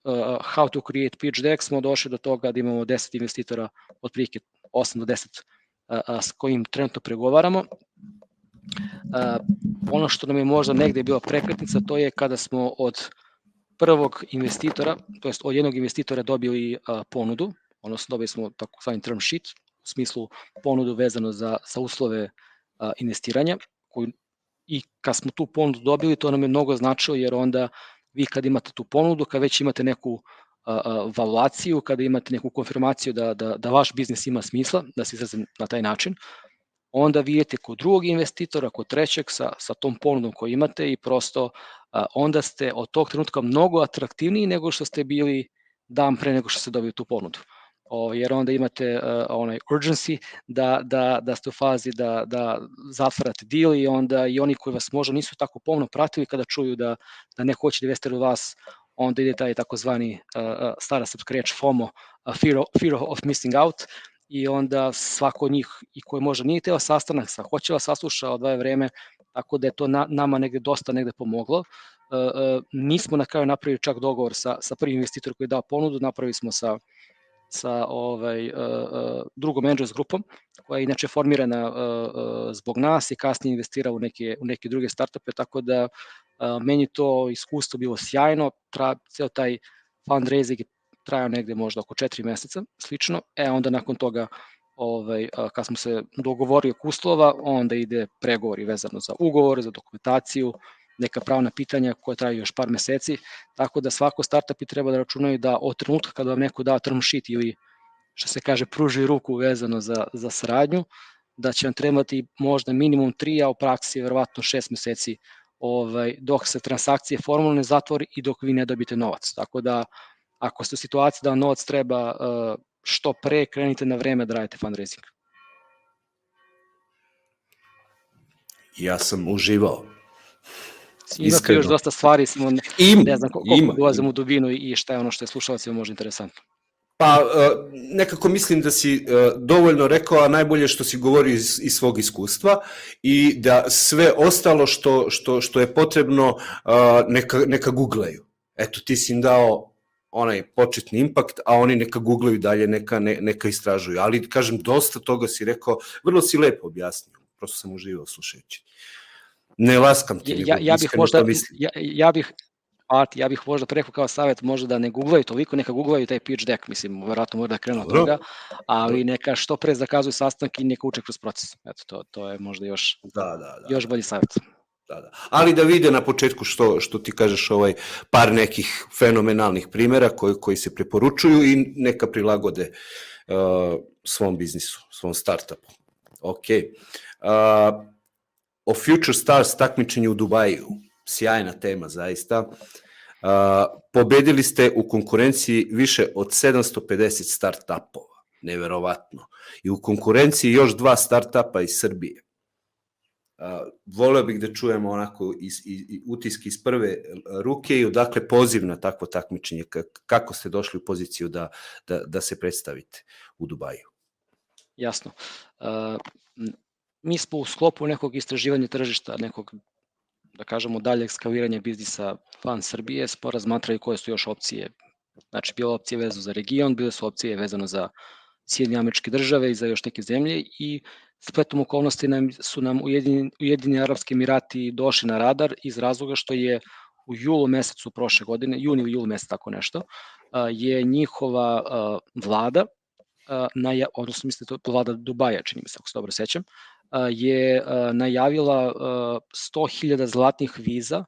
uh, how to create pitch deck smo došli do toga da imamo 10 investitora, otprilike 8 do 10 uh, s kojim trenutno pregovaramo. Uh, ono što nam je možda negde bila prekretnica, to je kada smo od prvog investitora, to jest od jednog investitora dobili uh, ponudu, odnosno dobili smo tako svani term sheet, u smislu ponudu vezano za, za uslove a, investiranja, koju, i kad smo tu ponudu dobili, to nam je mnogo značilo, jer onda vi kad imate tu ponudu, kad već imate neku valuaciju, kada imate neku konfirmaciju da, da, da vaš biznis ima smisla, da se izrazim na taj način, onda vi idete kod drugog investitora, kod trećeg sa, sa tom ponudom koju imate i prosto a, onda ste od tog trenutka mnogo atraktivniji nego što ste bili dan pre nego što ste dobili tu ponudu o, jer onda imate uh, onaj urgency da, da, da ste u fazi da, da zatvarate deal i onda i oni koji vas možda nisu tako pomno pratili kada čuju da, da neko hoće da investira u vas, onda ide taj takozvani uh, stara srpska reč FOMO, uh, fear, of, fear of missing out, i onda svako od njih i koji možda nije teo sastanak, sa hoće vas sasluša, odvaje vreme, tako da je to na, nama negde dosta negde pomoglo. Uh, uh, nismo na kraju napravili čak dogovor sa, sa prvim investitorom koji je dao ponudu, napravili smo sa sa ovaj, uh, uh, drugom Angels grupom, koja je inače formirana uh, zbog nas i kasnije investira u neke, u neke druge startupe, tako da meni to iskustvo bilo sjajno, tra, ceo taj fundraising je trajao negde možda oko četiri meseca, slično, e onda nakon toga ovaj, kad smo se dogovorili oko uslova, onda ide pregovori vezano za ugovor, za dokumentaciju, neka pravna pitanja koja traju još par meseci, tako da svako startup i treba da računaju da od trenutka kada vam neko da term sheet ili što se kaže pruži ruku vezano za, za saradnju, da će vam trebati možda minimum 3, a u praksi verovatno 6 meseci ovaj, dok se transakcije formalno ne zatvori i dok vi ne dobite novac. Tako da ako ste u situaciji da vam novac treba uh, što pre, krenite na vreme da radite fundraising. Ja sam uživao Ima tu još dosta stvari, samo ne, Im, ne znam koliko ima, ulazim u dubinu i šta je ono što je slušalacima možda interesantno. Pa, e, nekako mislim da si e, dovoljno rekao, a najbolje što si govori iz, iz svog iskustva i da sve ostalo što, što, što je potrebno e, neka, neka googlaju. Eto, ti si im dao onaj početni impakt, a oni neka googlaju dalje, neka, ne, neka istražuju. Ali, kažem, dosta toga si rekao, vrlo si lepo objasnio, prosto sam uživao slušajući. Ne laskam ti, ja, ja bih možda, ja, ja bih Art, ja bih možda preko kao savjet možda da ne googlaju toliko, neka googlaju taj pitch deck, mislim, verovatno mora da krenu od toga, ali neka što pre zakazuju sastanak i neka uče kroz proces. Eto, to, to je možda još, da, da, da. još bolji savjet. Da, da. Ali da vide na početku što, što ti kažeš ovaj par nekih fenomenalnih primera koji, koji se preporučuju i neka prilagode uh, svom biznisu, svom startupu. Ok. Uh, o Future Stars takmičenju u Dubaju. Sjajna tema, zaista. Uh, pobedili ste u konkurenciji više od 750 startupova. Neverovatno. I u konkurenciji još dva startupa iz Srbije. Uh, voleo bih da čujemo onako iz, iz, iz, utiski iz prve ruke i odakle poziv na takvo takmičenje, kako ste došli u poziciju da, da, da se predstavite u Dubaju. Jasno. Uh, mi smo u sklopu nekog istraživanja tržišta, nekog da kažemo dalje skaliranja biznisa van Srbije, smo razmatrali koje su još opcije. Znači, bilo opcije vezano za region, bile su opcije vezano za Sjedinje američke države i za još neke zemlje i spletom okolnosti nam, su nam Ujedini, Ujedini Arabski Emirati došli na radar iz razloga što je u julu mesecu prošle godine, juni u julu mesec tako nešto, je njihova vlada, na, odnosno mislim da to vlada Dubaja, čini mi se, ako se dobro sećam, je najavila 100.000 zlatnih viza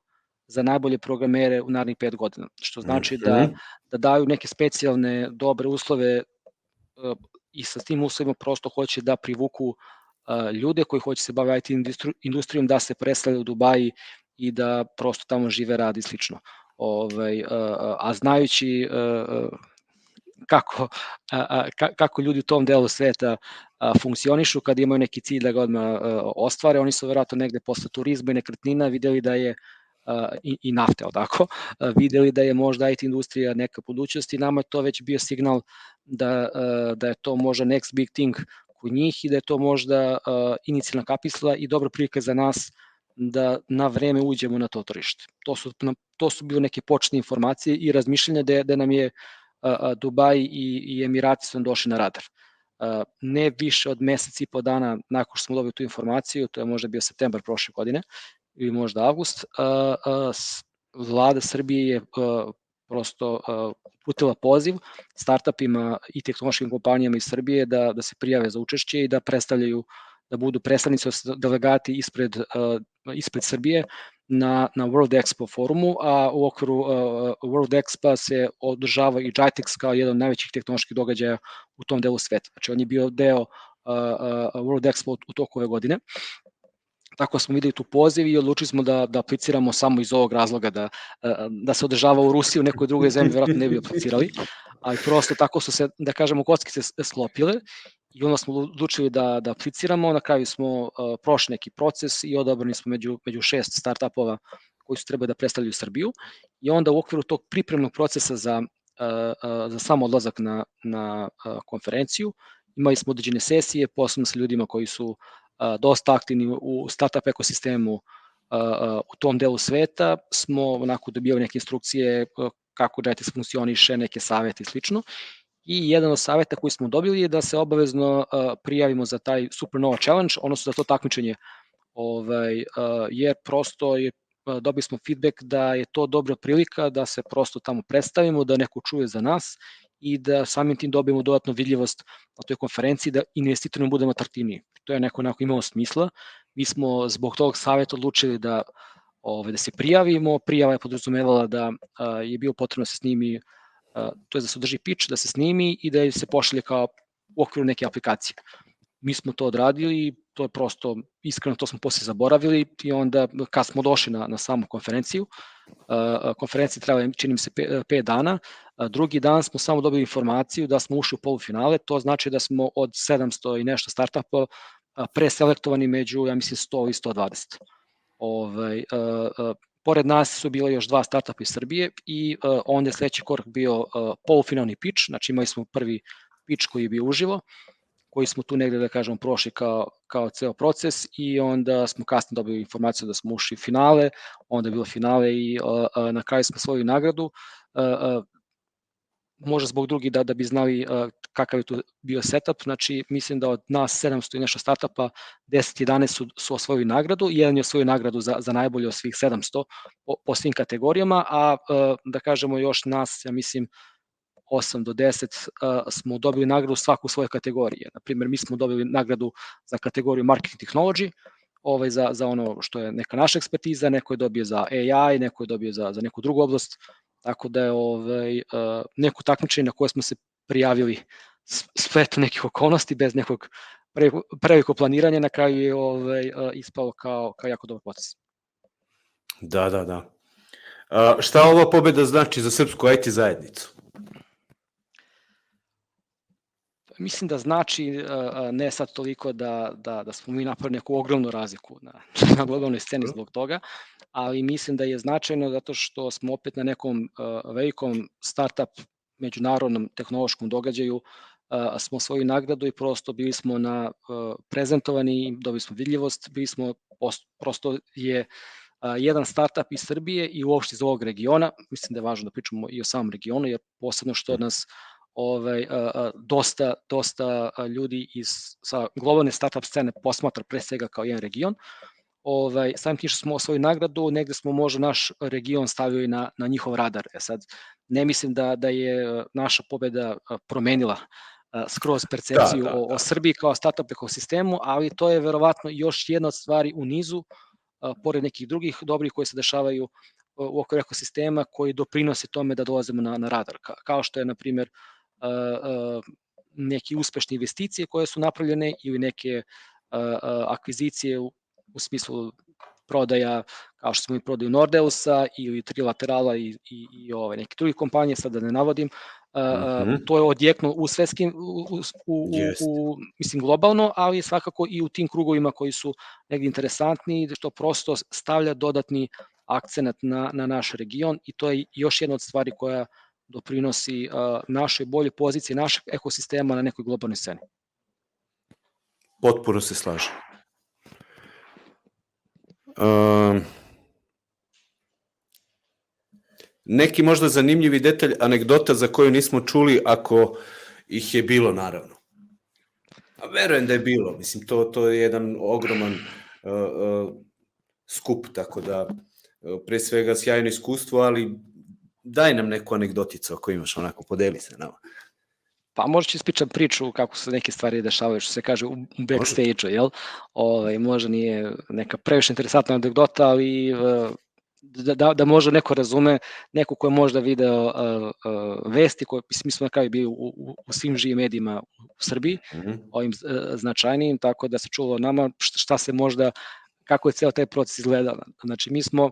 za najbolje programere u narednih 5 godina, što znači da, da daju neke specijalne dobre uslove i sa tim uslovima prosto hoće da privuku ljude koji hoće se baviti industrijom da se presele u Dubaji i da prosto tamo žive, radi slično. Ovaj, a znajući kako, a, a, kako ljudi u tom delu sveta a, funkcionišu kad imaju neki cilj da ga odmah ostvare. Oni su verovatno negde posle turizma i nekretnina videli da je i, i nafte, odako, videli da je možda IT industrija neka budućnost i nama je to već bio signal da, da je to možda next big thing kod njih i da je to možda inicijalna kapisla i dobra prilika za nas da na vreme uđemo na to tržište. To su, to su bile neke početne informacije i razmišljanja da, da nam je Dubaj i, i Emirati su nam došli na radar. Ne više od mesec i po dana nakon što smo dobili tu informaciju, to je možda bio septembar prošle godine ili možda avgust, vlada Srbije je prosto putila poziv startupima i tehnološkim kompanijama iz Srbije da, da se prijave za učešće i da predstavljaju da budu predstavnici, delegati ispred, ispred Srbije na, na World Expo forumu, a u okviru uh, World Expo se održava i JITEX kao jedan od najvećih tehnoloških događaja u tom delu sveta. Znači on je bio deo uh, World Expo u toku ove godine. Tako smo videli tu poziv i odlučili smo da, da apliciramo samo iz ovog razloga da, da se održava u Rusiji, u nekoj drugoj zemlji, verovatno ne bi aplicirali, ali prosto tako su se, da kažemo, kockice sklopile i onda smo odlučili da, da apliciramo, na kraju smo uh, prošli neki proces i odabrani smo među, među šest startupova koji su trebali da predstavljaju Srbiju. I onda u okviru tog pripremnog procesa za, uh, uh, za samo odlazak na, na uh, konferenciju imali smo određene sesije, posebno sa ljudima koji su uh, dosta aktivni u startup ekosistemu uh, uh, u tom delu sveta, smo onako dobijali neke instrukcije uh, kako JETIS funkcioniše, neke savete i slično I jedan od saveta koji smo dobili je da se obavezno prijavimo za taj Supernova Challenge, odnosno za to takmičenje, ovaj, jer prosto je dobili smo feedback da je to dobra prilika da se prosto tamo predstavimo, da neko čuje za nas i da samim tim dobijemo dodatnu vidljivost na toj konferenciji, da investitorima budemo atraktivniji. To je neko onako imalo smisla. Mi smo zbog tog saveta odlučili da ovaj, da se prijavimo. Prijava je podrazumevala da a, je bilo potrebno da se snimi to je da se održi pitch, da se snimi i da se pošalje kao u okviru neke aplikacije. Mi smo to odradili, to je prosto, iskreno to smo posle zaboravili i onda kad smo došli na, na samu konferenciju, konferencija trebala čini mi se 5 dana, drugi dan smo samo dobili informaciju da smo ušli u polufinale, to znači da smo od 700 i nešto startupa preselektovani među, ja mislim, 100 i 120. Ovaj, Pored nas su bila još dva startupa iz Srbije i uh, onda je sledeći korak bio uh, polufinalni pitch, znači imali smo prvi pitch koji je bio uživo, koji smo tu negde, da kažemo, prošli kao, kao ceo proces i onda smo kasnije dobili informaciju da smo ušli finale, onda je bilo finale i uh, na kraju smo svoju nagradu. Uh, možda zbog drugih da, da bi znali uh, kakav je tu bio setup, znači mislim da od nas 700 i nešto startupa 10-11 su, su osvojili nagradu, jedan je osvojio nagradu za, za najbolje od svih 700 po, po svim kategorijama, a uh, da kažemo još nas, ja mislim, 8 do 10 uh, smo dobili nagradu svaku svoje kategorije. Na primjer, mi smo dobili nagradu za kategoriju Marketing Technology, ovaj, za, za ono što je neka naša ekspertiza, neko je dobio za AI, neko je dobio za, za neku drugu oblast, Tako da je ovaj, neko takmičenje na koje smo se prijavili spletu nekih okolnosti bez nekog preveliko planiranja na kraju je ovaj, ispao kao, kao jako dobar proces. Da, da, da. A, šta ova pobeda znači za srpsku IT zajednicu? Mislim da znači ne sad toliko da, da, da smo mi napravili neku ogromnu razliku na, na globalnoj sceni zbog toga, ali mislim da je značajno zato što smo opet na nekom uh, velikom startup međunarodnom tehnološkom događaju uh, smo svoju nagradu i prosto bili smo na uh, prezentovani, dobili smo vidljivost, bili smo prosto je uh, jedan startup iz Srbije i uopšte iz ovog regiona, mislim da je važno da pričamo i o samom regionu, jer posebno što nas ovaj, dosta, dosta ljudi iz, sa globalne startup scene posmatra pre svega kao jedan region, ovaj, samim tim što smo osvojili nagradu, negde smo možda naš region stavili na, na njihov radar. E sad, ne mislim da, da je naša pobeda promenila skroz percepciju da, da, da. O, o Srbiji kao startup ekosistemu, ali to je verovatno još jedna od stvari u nizu, pored nekih drugih dobrih koji se dešavaju u okviru ekosistema koji doprinose tome da dolazimo na, na radar, Ka, kao što je, na primjer, neke uspešne investicije koje su napravljene ili neke akvizicije u smislu prodaja kao što smo i prodaju Nordeusa ili Trilaterala i, i, i ove neke druge kompanije, sad da ne navodim, uh, mm -hmm. to je odjekno u svetskim, u, u, u, u, mislim globalno, ali svakako i u tim krugovima koji su negdje interesantni, što prosto stavlja dodatni akcenat na, na naš region i to je još jedna od stvari koja doprinosi našoj bolje poziciji našeg ekosistema na nekoj globalnoj sceni. Potpuno se slažem. Um, neki možda zanimljivi detalj, anegdota za koju nismo čuli, ako ih je bilo, naravno. A verujem da je bilo. Mislim, to, to je jedan ogroman uh, uh, skup, tako da uh, pre svega sjajno iskustvo, ali daj nam neku anegdoticu ako imaš, onako, podeli se nama. Pa možda ću ispričam priču kako se neke stvari dešavaju, što se kaže u backstage-u, jel? Ove, ovaj, možda nije neka previše interesantna anegdota, ali da, da, da možda neko razume, neko ko je možda video uh, uh, vesti, koje, mi smo na kraju bili u, u, u svim živim medijima u Srbiji, mm -hmm. ovim uh, značajnijim, tako da se čulo nama šta, šta se možda, kako je ceo taj proces izgledao. Znači, mi smo Uh,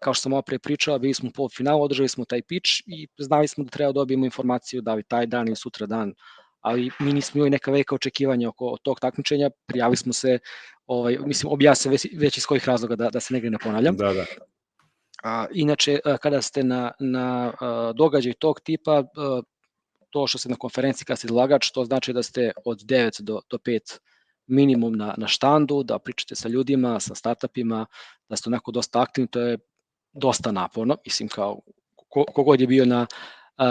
kao što sam malo pre pričao, bili smo u polufinalu, održali smo taj pitch i znali smo da treba da dobijemo informaciju da li taj dan ili sutra dan, ali mi nismo imali neka velika očekivanja oko tog takmičenja, prijavili smo se, ovaj, mislim, objasne već, već iz kojih razloga da, da se negde ne ponavljam. Da, da. A, inače, kada ste na, na događaj tog tipa, to što ste na konferenciji kada ste izlagač, to znači da ste od 9 do, do 5 minimum na, na štandu, da pričate sa ljudima, sa startupima, da ste onako dosta aktivni, to je dosta naporno, mislim kao kogod je bio na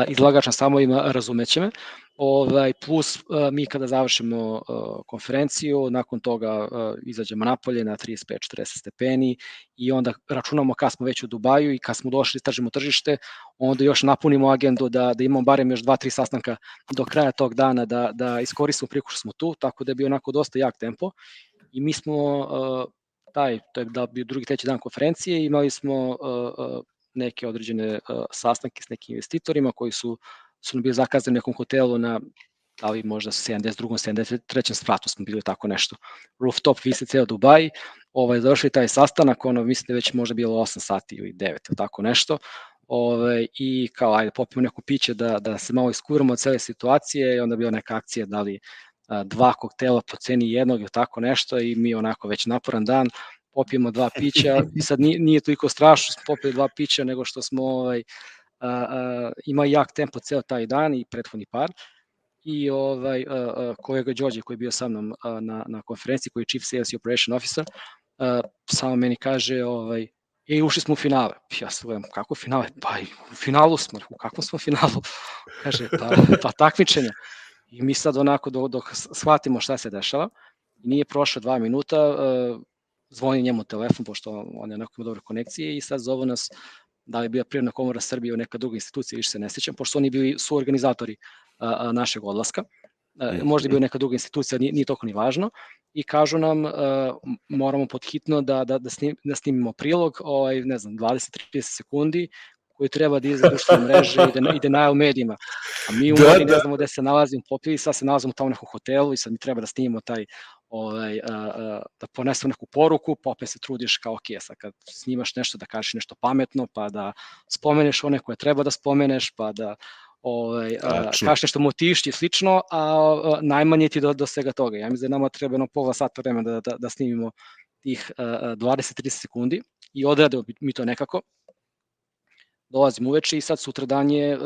izlagač na samovima razumeće me. Ovaj, plus mi kada završimo konferenciju, nakon toga izađemo napolje na 35-40 stepeni i onda računamo kad smo već u Dubaju i kad smo došli, istražimo tržište, onda još napunimo agendu da, da imamo barem još 2-3 sastanka do kraja tog dana da, da iskoristimo priliku što smo tu, tako da je bio onako dosta jak tempo i mi smo taj, to je da bi drugi treći dan konferencije, imali smo neke određene sastanke s nekim investitorima koji su su nam bili zakazani u nekom hotelu na da li možda 72. 73. spratu smo bili tako nešto. Rooftop visi ceo Dubaj, ovaj, završili taj sastanak, ono, mislim da već možda bilo 8 sati ili 9 ili tako nešto, ovaj, i kao, ajde, popijemo neko piće da, da se malo iskuramo od cele situacije i onda bila neka akcija da li a, dva koktela po ceni jednog ili tako nešto i mi onako već naporan dan popijemo dva pića i sad nije, nije toliko strašno smo popili dva pića nego što smo ovaj, uh, ima jak tempo ceo taj dan i prethodni par i ovaj uh, kolega Đorđe koji je bio sa mnom uh, na, na konferenciji koji je Chief Sales i Operation Officer uh, samo meni kaže ovaj e, ušli smo u finale. Ja se gledam, kako finale? Pa u finalu smo, u kakvom smo finalu? Kaže, pa, pa takmičenje. I mi sad onako dok, dok shvatimo šta se dešava, nije prošlo dva minuta, zvoni njemu telefon, pošto on je onako ima dobre konekcije i sad zovu nas da li je bila Prirodna komora Srbije u neka druga institucija, više se ne sećam, pošto oni bili su organizatori a, a, našeg odlaska. A, možda je bio neka druga institucija, nije, nije toliko ni važno, i kažu nam a, moramo podhitno da, da, da, snim, da snimimo prilog, ovaj, ne znam, 20-30 sekundi, koji treba da izgleda društvene mreže i da, i da najav medijima. A mi u da, da. ne znamo gde se nalazimo, popili, sad se nalazimo u tom nekom hotelu i sad mi treba da snimimo taj ovaj, a, a, da ponesu neku poruku, pa opet se trudiš kao ok, sad kad snimaš nešto da kažeš nešto pametno, pa da spomeneš one koje treba da spomeneš, pa da ovaj, kažeš nešto motivišti i slično, a, a najmanje ti do, do svega toga. Ja mislim da nama treba jedno pola sata vremena da, da, da snimimo tih 20-30 sekundi i odradimo mi to nekako. Dolazim uveče i sad sutra dan je,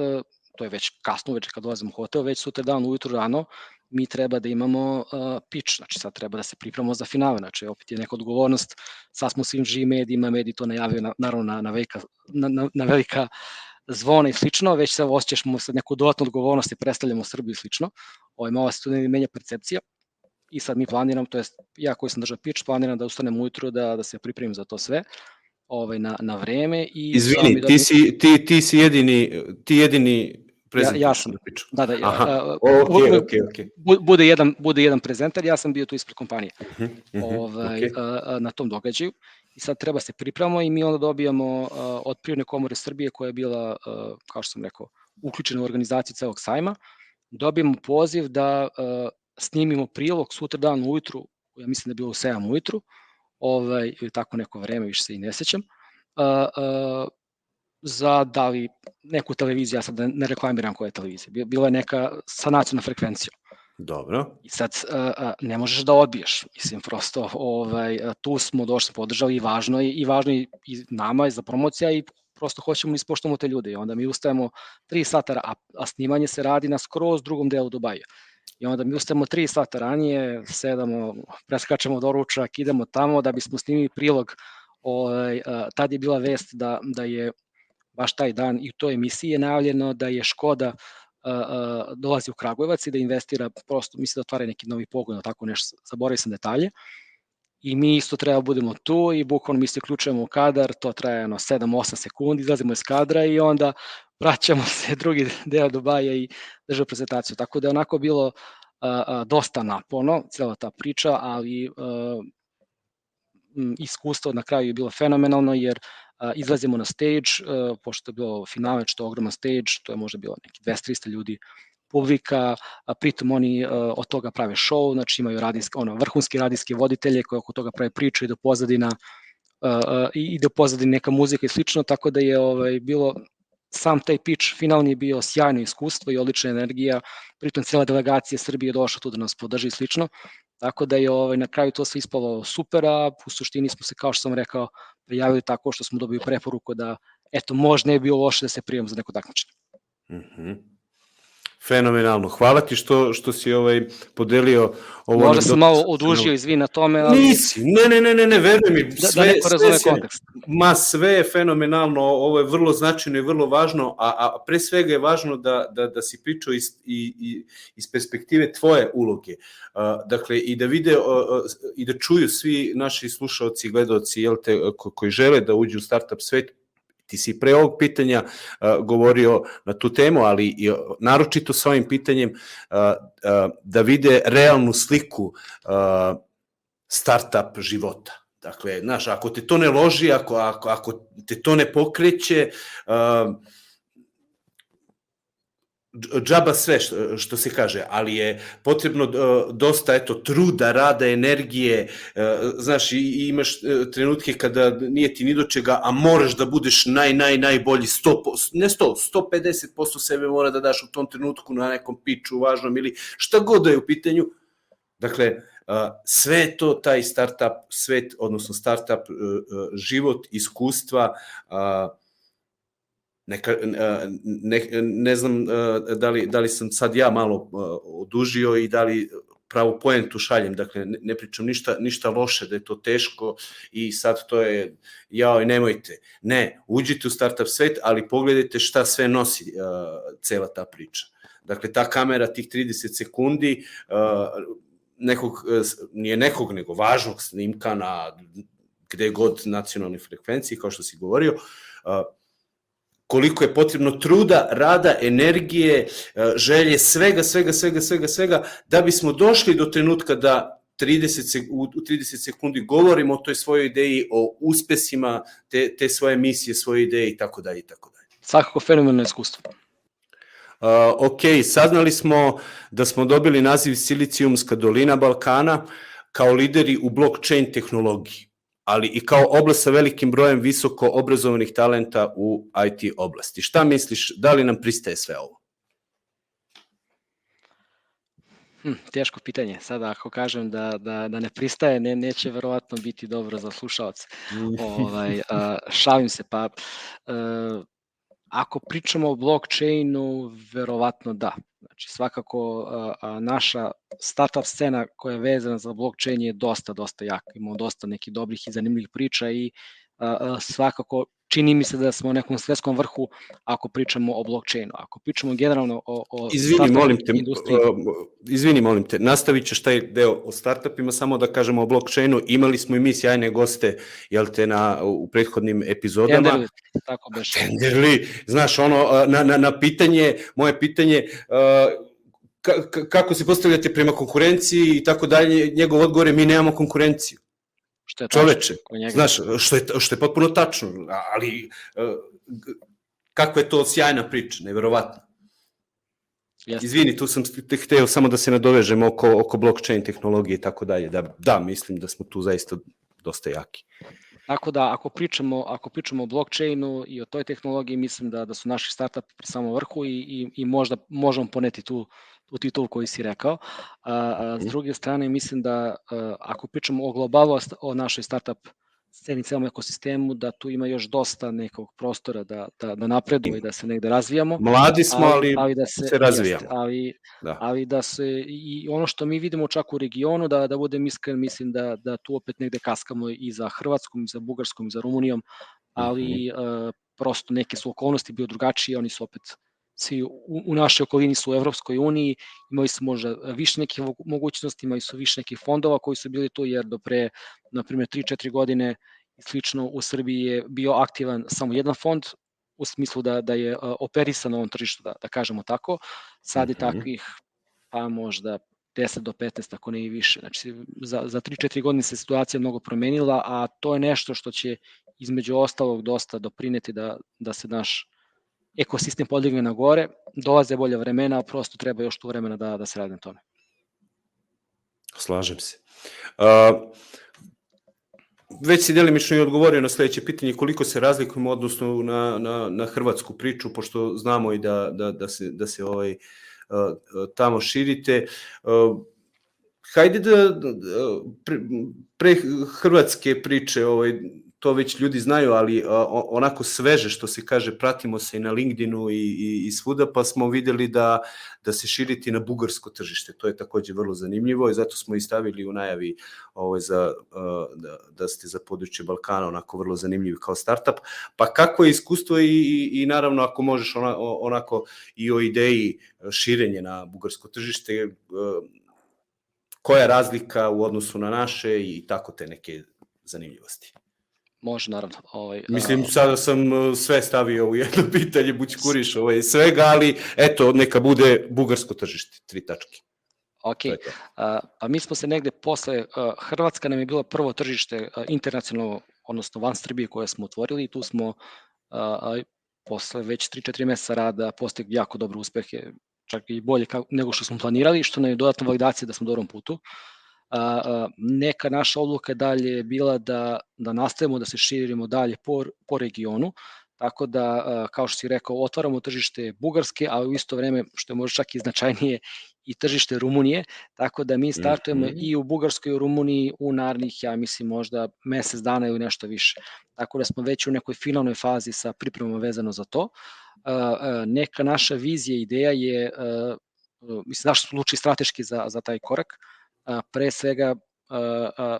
to je već kasno uveče kad dolazim u hotel, već sutra dan ujutru rano mi treba da imamo uh, pitch, znači sad treba da se pripremamo za finale, znači opet je neka odgovornost, sad smo svim živim medijima, mediji to najavio na, naravno na, na, velika, na, na, na velika zvona i slično, već se osjećamo sad neku dodatnu odgovornost i predstavljamo Srbiju i slično, ovaj, malo se tu ne menja percepcija i sad mi planiram, to jest ja koji sam držao pitch, planiram da ustanem ujutru da, da se pripremim za to sve, ovaj, na, na vreme. I Izvini, ti, si, ti, ti si jedini, ti jedini prezenter. Ja, ja sam, da, da, Aha, uh, okay, okay, okay. Bude, jedan, bude jedan prezentar, ja sam bio tu ispred kompanije uh -huh, uh -huh, ovaj, okay. uh, na tom događaju i sad treba se pripremamo i mi onda dobijamo uh, od Prirodne komore Srbije koja je bila, uh, kao što sam rekao, uključena u organizaciju celog sajma, dobijemo poziv da uh, snimimo prilog sutra dan ujutru, ja mislim da je bilo u 7 ujutru, ovaj, ili tako neko vreme, više se i ne sećam, uh, uh, za da li neku televiziju, ja sad ne reklamiram koja je televizija, bila je neka sa nacionalnom frekvencijom. Dobro. I sad uh, ne možeš da odbiješ. Mislim, prosto ovaj, tu smo došli, smo podržali i važno je, i važno je i nama je za promocija i prosto hoćemo da ispoštamo te ljude i onda mi ustajemo 3 sata, a, a snimanje se radi na skroz drugom delu Dubaja. I onda mi ustajemo 3 sata ranije, sedamo, preskačemo doručak, idemo tamo da bismo snimili prilog. Ovaj, tad je bila vest da, da je baš taj dan i u toj emisiji je najavljeno da je Škoda dolazi u Kragujevac i da investira, prosto misli da otvara neki novi pogon, tako nešto, zaboravio sam detalje. I mi isto treba da budemo tu i bukvalno mi se uključujemo u kadar, to traje ono 7-8 sekundi, izlazimo iz kadra i onda vraćamo se drugi deo Dubaja i držamo prezentaciju. Tako da je onako bilo a, a, dosta naporno, cela ta priča, ali a, iskustvo na kraju je bilo fenomenalno jer izlazimo na stage, pošto je bilo finale, što je ogroman stage, to je možda bilo neki 200-300 ljudi publika, a pritom oni od toga prave show, znači imaju radijske, ono, vrhunski radijske voditelje koji oko toga prave priču i do pozadina i do pozadine neka muzika i slično, tako da je ovaj, bilo sam taj pitch finalni je bio sjajno iskustvo i odlična energija, pritom cijela delegacija Srbije je došla tu da nas podrži i slično, tako da je ovaj, na kraju to sve ispalo super, a u suštini smo se, kao što sam rekao, prijavili tako što smo dobili preporuku da, eto, možda bi bilo loše da se prijemo za neko takmičenje. Mm -hmm. Fenomenalno. Hvala ti što, što si ovaj podelio ovo. Možda sam malo odužio, izvin na tome, ali... Nisi, ne, ne, ne, ne, ne veruj mi. Sve, da, da neko razume sve, kontekst. Ma, sve je fenomenalno, ovo je vrlo značajno i vrlo važno, a, a pre svega je važno da, da, da si pričao iz, i, i, iz perspektive tvoje uloge. Uh, dakle, i da vide uh, i da čuju svi naši slušalci i gledalci jel te, ko, koji žele da uđu u startup svet, Ti si pre ovog pitanja uh, govorio na tu temu, ali i, naročito sa ovim pitanjem uh, uh, da vide realnu sliku startup života. Dakle, znaš, ako te to ne loži, ako, ako, ako te to ne pokreće, uh, džaba sve što, što se kaže, ali je potrebno uh, dosta eto truda, rada, energije, uh, znaš i, imaš uh, trenutke kada nije ti ni do čega, a moraš da budeš naj naj najbolji 100%, ne 100, 150% sebe mora da daš u tom trenutku na nekom piču važnom ili šta god da je u pitanju. Dakle, sve to taj startup svet, odnosno startup život, iskustva, neka, ne, ne znam da li, da li sam sad ja malo odužio i da li pravu poentu šaljem, dakle ne, ne pričam ništa, ništa loše, da je to teško i sad to je, jao nemojte. Ne, uđite u startup svet, ali pogledajte šta sve nosi uh, cela ta priča. Dakle, ta kamera tih 30 sekundi uh, nekog, nije nekog, nego važnog snimka na gde god nacionalnoj frekvenciji, kao što si govorio, uh, koliko je potrebno truda, rada, energije, e, želje, svega, svega, svega, svega, svega, da bismo došli do trenutka da 30 u 30 sekundi govorimo o toj svojoj ideji, o uspesima te, te svoje misije, svoje ideje i tako dalje i tako dalje. Svakako fenomenalno iskustvo. Uh, ok, saznali smo da smo dobili naziv Silicijumska dolina Balkana kao lideri u blockchain tehnologiji ali i kao oblast sa velikim brojem visoko obrazovanih talenta u IT oblasti. Šta misliš, da li nam pristaje sve ovo? Hm, teško pitanje. Sada ako kažem da, da, da ne pristaje, ne, neće verovatno biti dobro za slušalce. ovaj, a, šalim se, pa a, ako pričamo o blockchainu, verovatno da. Znači, svakako a, a, naša startup scena koja je vezana za blockchain je dosta, dosta jaka. Imamo dosta nekih dobrih i zanimljivih priča i a, svakako čini mi se da smo u nekom svetskom vrhu ako pričamo o blockchainu. Ako pričamo generalno o, o izvini, molim te, industriji... izvini, molim te, nastavit ćeš taj deo o startupima, samo da kažemo o blockchainu. Imali smo i mi sjajne goste, jel te, na, u prethodnim epizodama. Tenderli, tako beš. Tenderli, znaš, ono, na, na, na pitanje, moje pitanje, uh, kako se postavljate prema konkurenciji i tako dalje, njegov odgovor je mi nemamo konkurenciju. Što je Čoveče, znaš, što je, što je potpuno tačno, ali uh, kako je to sjajna priča, neverovatno. Jeste. Izvini, tu sam te hteo samo da se nadovežem oko, oko blockchain tehnologije i tako dalje. Da, da, mislim da smo tu zaista dosta jaki. Tako da ako pričamo, ako pričamo o blockchainu i o toj tehnologiji, mislim da, da su naši startupi pri samom vrhu i, i, i možda možemo poneti tu u titulu koji si rekao. A, a, s mhm. druge strane, mislim da a, ako pričamo o globalu, o našoj startup sceni, celom ekosistemu, da tu ima još dosta nekog prostora da, da, da napreduje i da se negde razvijamo. Mladi smo, ali, ali, ali da se, se razvijamo. Jest, ali, da. ali da se, i ono što mi vidimo čak u regionu, da, da budem iskren, mislim da, da tu opet negde kaskamo i za Hrvatskom, i za Bugarskom, i za Rumunijom, ali mm -hmm. uh, prosto neke su okolnosti bio drugačije, oni su opet svi u, u našoj okolini su u Evropskoj uniji, imali su možda više nekih mogućnosti, imali su više nekih fondova koji su bili tu, jer do pre, na primjer, 3-4 godine slično u Srbiji je bio aktivan samo jedan fond, u smislu da, da je operisan na ovom tržištu, da, da kažemo tako. Sad je mhm. takvih, pa možda 10 do 15, ako ne i više. Znači, za, za 3-4 godine se situacija mnogo promenila, a to je nešto što će između ostalog dosta doprineti da, da se naš ekosistem podigne na gore, dolaze bolje vremena, a prosto treba još tu vremena da, da se radi na tome. Slažem se. Uh, već si delimično i odgovorio na sledeće pitanje koliko se razlikujemo odnosno na, na, na hrvatsku priču, pošto znamo i da, da, da se, da se ovaj, tamo širite. Hajde da, da pre, pre hrvatske priče ovaj, to već ljudi znaju, ali onako sveže što se kaže, pratimo se i na LinkedInu i, i, i svuda, pa smo videli da, da se širiti na bugarsko tržište. To je takođe vrlo zanimljivo i zato smo i stavili u najavi ovaj, za, da, da ste za područje Balkana onako vrlo zanimljivi kao startup. Pa kako je iskustvo i, i, i naravno ako možeš ona, onako i o ideji širenje na bugarsko tržište, koja je razlika u odnosu na naše i tako te neke zanimljivosti. Može, naravno. Ovaj, Mislim, sada sam uh, sve stavio u jedno pitanje, buć kuriš ovaj, svega, ali eto, neka bude bugarsko tržište, tri tačke. Ok, a, pa mi smo se negde posle, a, Hrvatska nam je bila prvo tržište a, internacionalno, odnosno van Srbije koje smo otvorili i tu smo a, a, posle već 3-4 meseca rada postigli jako dobre uspehe, čak i bolje kao, nego što smo planirali, što nam je dodatna validacija da smo u dobrom putu. A, neka naša odluka dalje je bila da, da nastavimo da se širimo dalje po, po regionu, tako da, kao što si rekao, otvaramo tržište Bugarske, a u isto vreme, što je možda čak i značajnije, i tržište Rumunije, tako da mi startujemo mm -hmm. i u Bugarskoj i u Rumuniji u narednih, ja mislim, možda mesec dana ili nešto više. Tako da smo već u nekoj finalnoj fazi sa pripremom vezano za to. Neka naša vizija, ideja je, mislim, zašto smo luči strateški za, za taj korak, pre svega,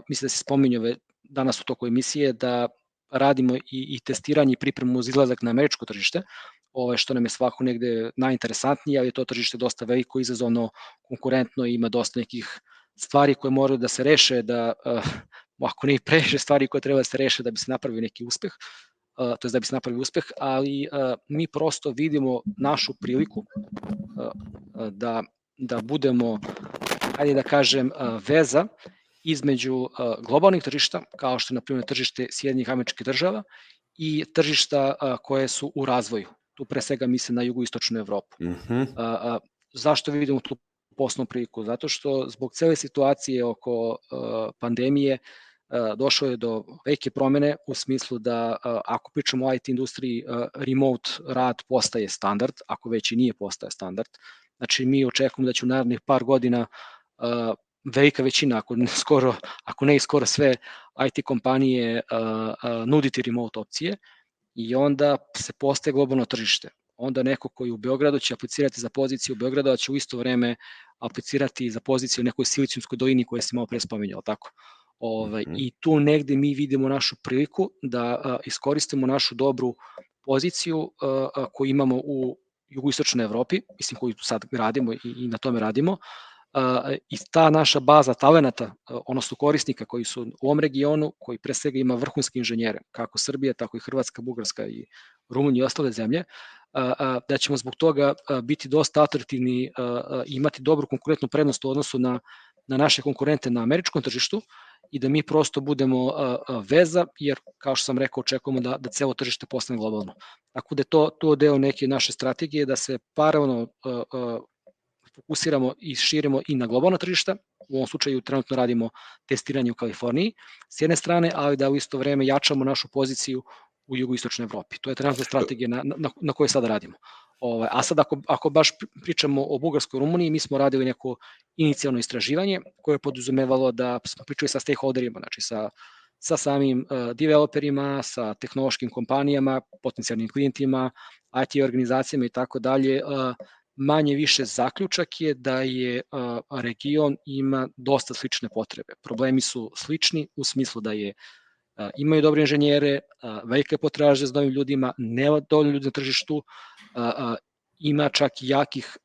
mislim da se spominjove danas u toku emisije, da radimo i, i testiranje i pripremu uz izlazak na američko tržište, ove, što nam je svako negde najinteresantnije, ali je to tržište dosta veliko, izazovno, konkurentno i ima dosta nekih stvari koje moraju da se reše, da, uh, ako ne i previše stvari koje treba da se reše da bi se napravio neki uspeh, uh, to je da bi se napravio uspeh, ali uh, mi prosto vidimo našu priliku uh, da, da budemo ajde da kažem, veza između globalnih tržišta, kao što je, na primjer, tržište Sjedinjih američkih država i tržišta koje su u razvoju. Tu pre svega mislim na jugoistočnu Evropu. Mm -hmm. Zašto vidimo tu poslovnu priliku? Zato što zbog cele situacije oko pandemije došlo je do velike promene u smislu da ako pričamo o IT industriji, remote rad postaje standard, ako već i nije postaje standard. Znači mi očekujemo da će u narednih par godina uh, velika većina, ako ne, skoro, ako ne i skoro sve IT kompanije uh, uh, nuditi remote opcije i onda se postaje globalno tržište. Onda neko koji u Beogradu će aplicirati za poziciju u Beogradu, a će u isto vreme aplicirati za poziciju u nekoj silicijumskoj dolini koje se malo pre spominjao, tako? Ove, ovaj, mm -hmm. I tu negde mi vidimo našu priliku da a, iskoristimo našu dobru poziciju a, a, koju imamo u jugoistočnoj Evropi, mislim koju sad radimo i, i na tome radimo, i ta naša baza talenata, odnosno korisnika koji su u ovom regionu, koji pre svega ima vrhunske inženjere, kako Srbija, tako i Hrvatska, Bugarska i Rumunija i ostale zemlje, da ćemo zbog toga biti dosta atraktivni i imati dobru konkurentnu prednost u odnosu na, na naše konkurente na američkom tržištu i da mi prosto budemo veza, jer kao što sam rekao, očekujemo da, da celo tržište postane globalno. Tako da je to, to deo neke naše strategije, da se paralelno fokusiramo i širimo i na globalno tržište. U ovom slučaju trenutno radimo testiranje u Kaliforniji s jedne strane, ali da u isto vreme jačamo našu poziciju u jugoistočnoj Evropi. To je trenutna strategija na, na, na kojoj sada radimo. Ovaj, a sad ako, ako baš pričamo o Bugarskoj Rumuniji, mi smo radili neko inicijalno istraživanje koje je poduzumevalo da smo pričali sa stakeholderima, znači sa, sa samim developerima, sa tehnološkim kompanijama, potencijalnim klijentima, IT organizacijama i tako dalje, manje više zaključak je da je region ima dosta slične potrebe. Problemi su slični u smislu da je imaju dobre inženjere, velike potraže za novim ljudima, nema dovoljno ljudi na tržištu, ima čak i jakih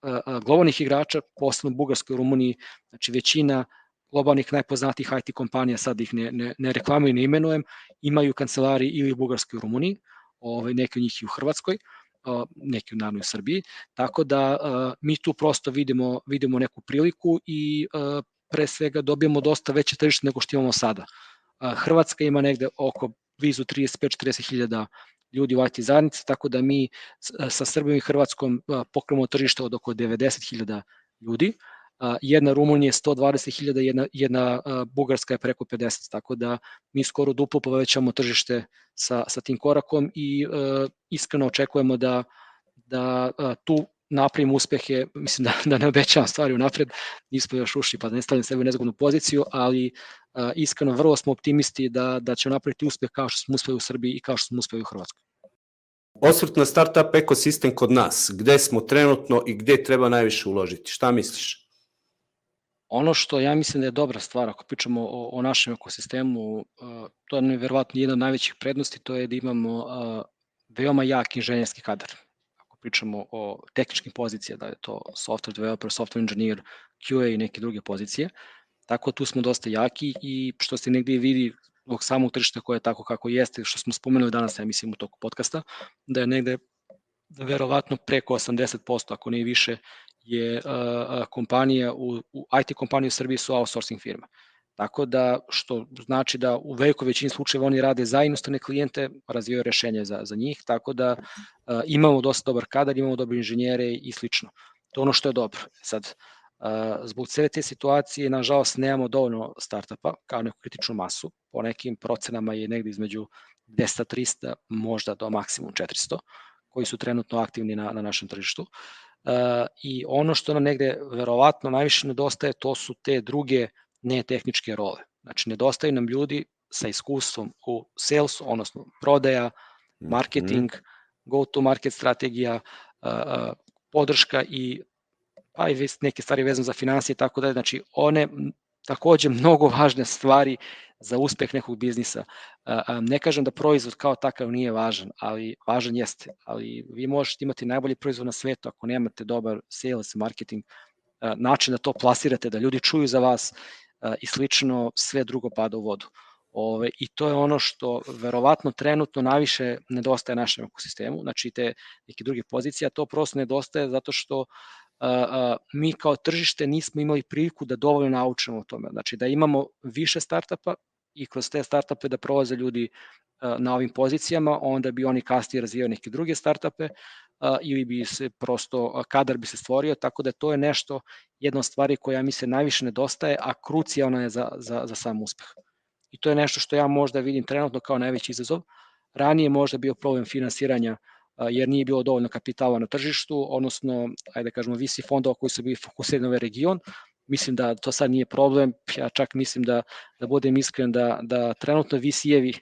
globalnih igrača, posebno u Bugarskoj i Rumuniji, znači većina globalnih najpoznatijih IT kompanija, sad ih ne, ne, ne reklamuju ne imenujem, imaju kancelari ili u Bugarskoj i Rumuniji, ovaj, neke od njih i u Hrvatskoj, neki naravno u Srbiji, tako da mi tu prosto vidimo, vidimo neku priliku i pre svega dobijemo dosta veće tržište nego što imamo sada. Hrvatska ima negde oko blizu 35-40 hiljada ljudi u IT zajednici, tako da mi sa Srbijom i Hrvatskom pokremo tržište od oko 90 hiljada ljudi, jedna Rumunija je 120.000, jedna, jedna Bugarska je preko 50, tako da mi skoro duplo povećamo tržište sa, sa tim korakom i uh, iskreno očekujemo da, da tu napravimo uspehe, mislim da, da ne obećavam stvari unapred, nismo još ušli pa da ne stavljam sebe u nezgodnu poziciju, ali iskreno vrlo smo optimisti da, da će napraviti uspeh kao što smo uspeli u Srbiji i kao što smo uspeli u Hrvatskoj. Osvrt na startup ekosistem kod nas, gde smo trenutno i gde treba najviše uložiti, šta misliš? Ono što ja mislim da je dobra stvar, ako pričamo o, o našem ekosistemu, to je verovatno jedna od najvećih prednosti, to je da imamo veoma jak inženjerski kadar. Ako pričamo o tehničkim pozicijama, da je to software developer, software engineer, QA i neke druge pozicije, tako tu smo dosta jaki i što se negdje vidi zbog samog tržišta koje je tako kako jeste, što smo spomenuli danas, ja mislim, u toku podcasta, da je negde verovatno preko 80%, ako ne više, je kompanija, u, u IT kompanije u Srbiji su outsourcing firme. Tako da, što znači da u velikoj većini slučajeva oni rade za inostrane klijente, razvijaju rešenje za, za njih, tako da uh, imamo dosta dobar kadar, imamo dobre inženjere i slično. To je ono što je dobro. Sad, uh, zbog cele te situacije, nažalost, nemamo dovoljno startupa kao neku kritičnu masu. Po nekim procenama je negde između 200-300, možda do maksimum 400, koji su trenutno aktivni na, na našem tržištu. Uh, i ono što nam negde verovatno najviše nedostaje to su te druge netehničke role. Znači nedostaju nam ljudi sa iskustvom u sales, odnosno prodaja, mhm. marketing, go to market strategija, podrška i pa i neke stvari vezane za financije tako da znači one takođe mnogo važne stvari za uspeh nekog biznisa. Ne kažem da proizvod kao takav nije važan, ali važan jeste, ali vi možete imati najbolji proizvod na svetu ako nemate dobar sales, marketing, način da to plasirate, da ljudi čuju za vas i slično, sve drugo pada u vodu. Ove, I to je ono što verovatno trenutno najviše nedostaje našem ekosistemu, znači te neke druge pozicije, a to prosto nedostaje zato što mi kao tržište nismo imali priliku da dovoljno naučimo o tome. Znači da imamo više startupa i kroz te startupe da prolaze ljudi na ovim pozicijama, onda bi oni kasnije razvijali neke druge startupe ili bi se prosto kadar bi se stvorio, tako da to je nešto, jedna od stvari koja mi se najviše nedostaje, a krucijalna je za, za, za sam uspeh. I to je nešto što ja možda vidim trenutno kao najveći izazov. Ranije možda bio problem finansiranja jer nije bilo dovoljno kapitala na tržištu, odnosno, ajde da kažemo, visi fondova koji su bili fokusirani na ovaj region. Mislim da to sad nije problem, ja čak mislim da, da budem iskren da, da trenutno VC-evi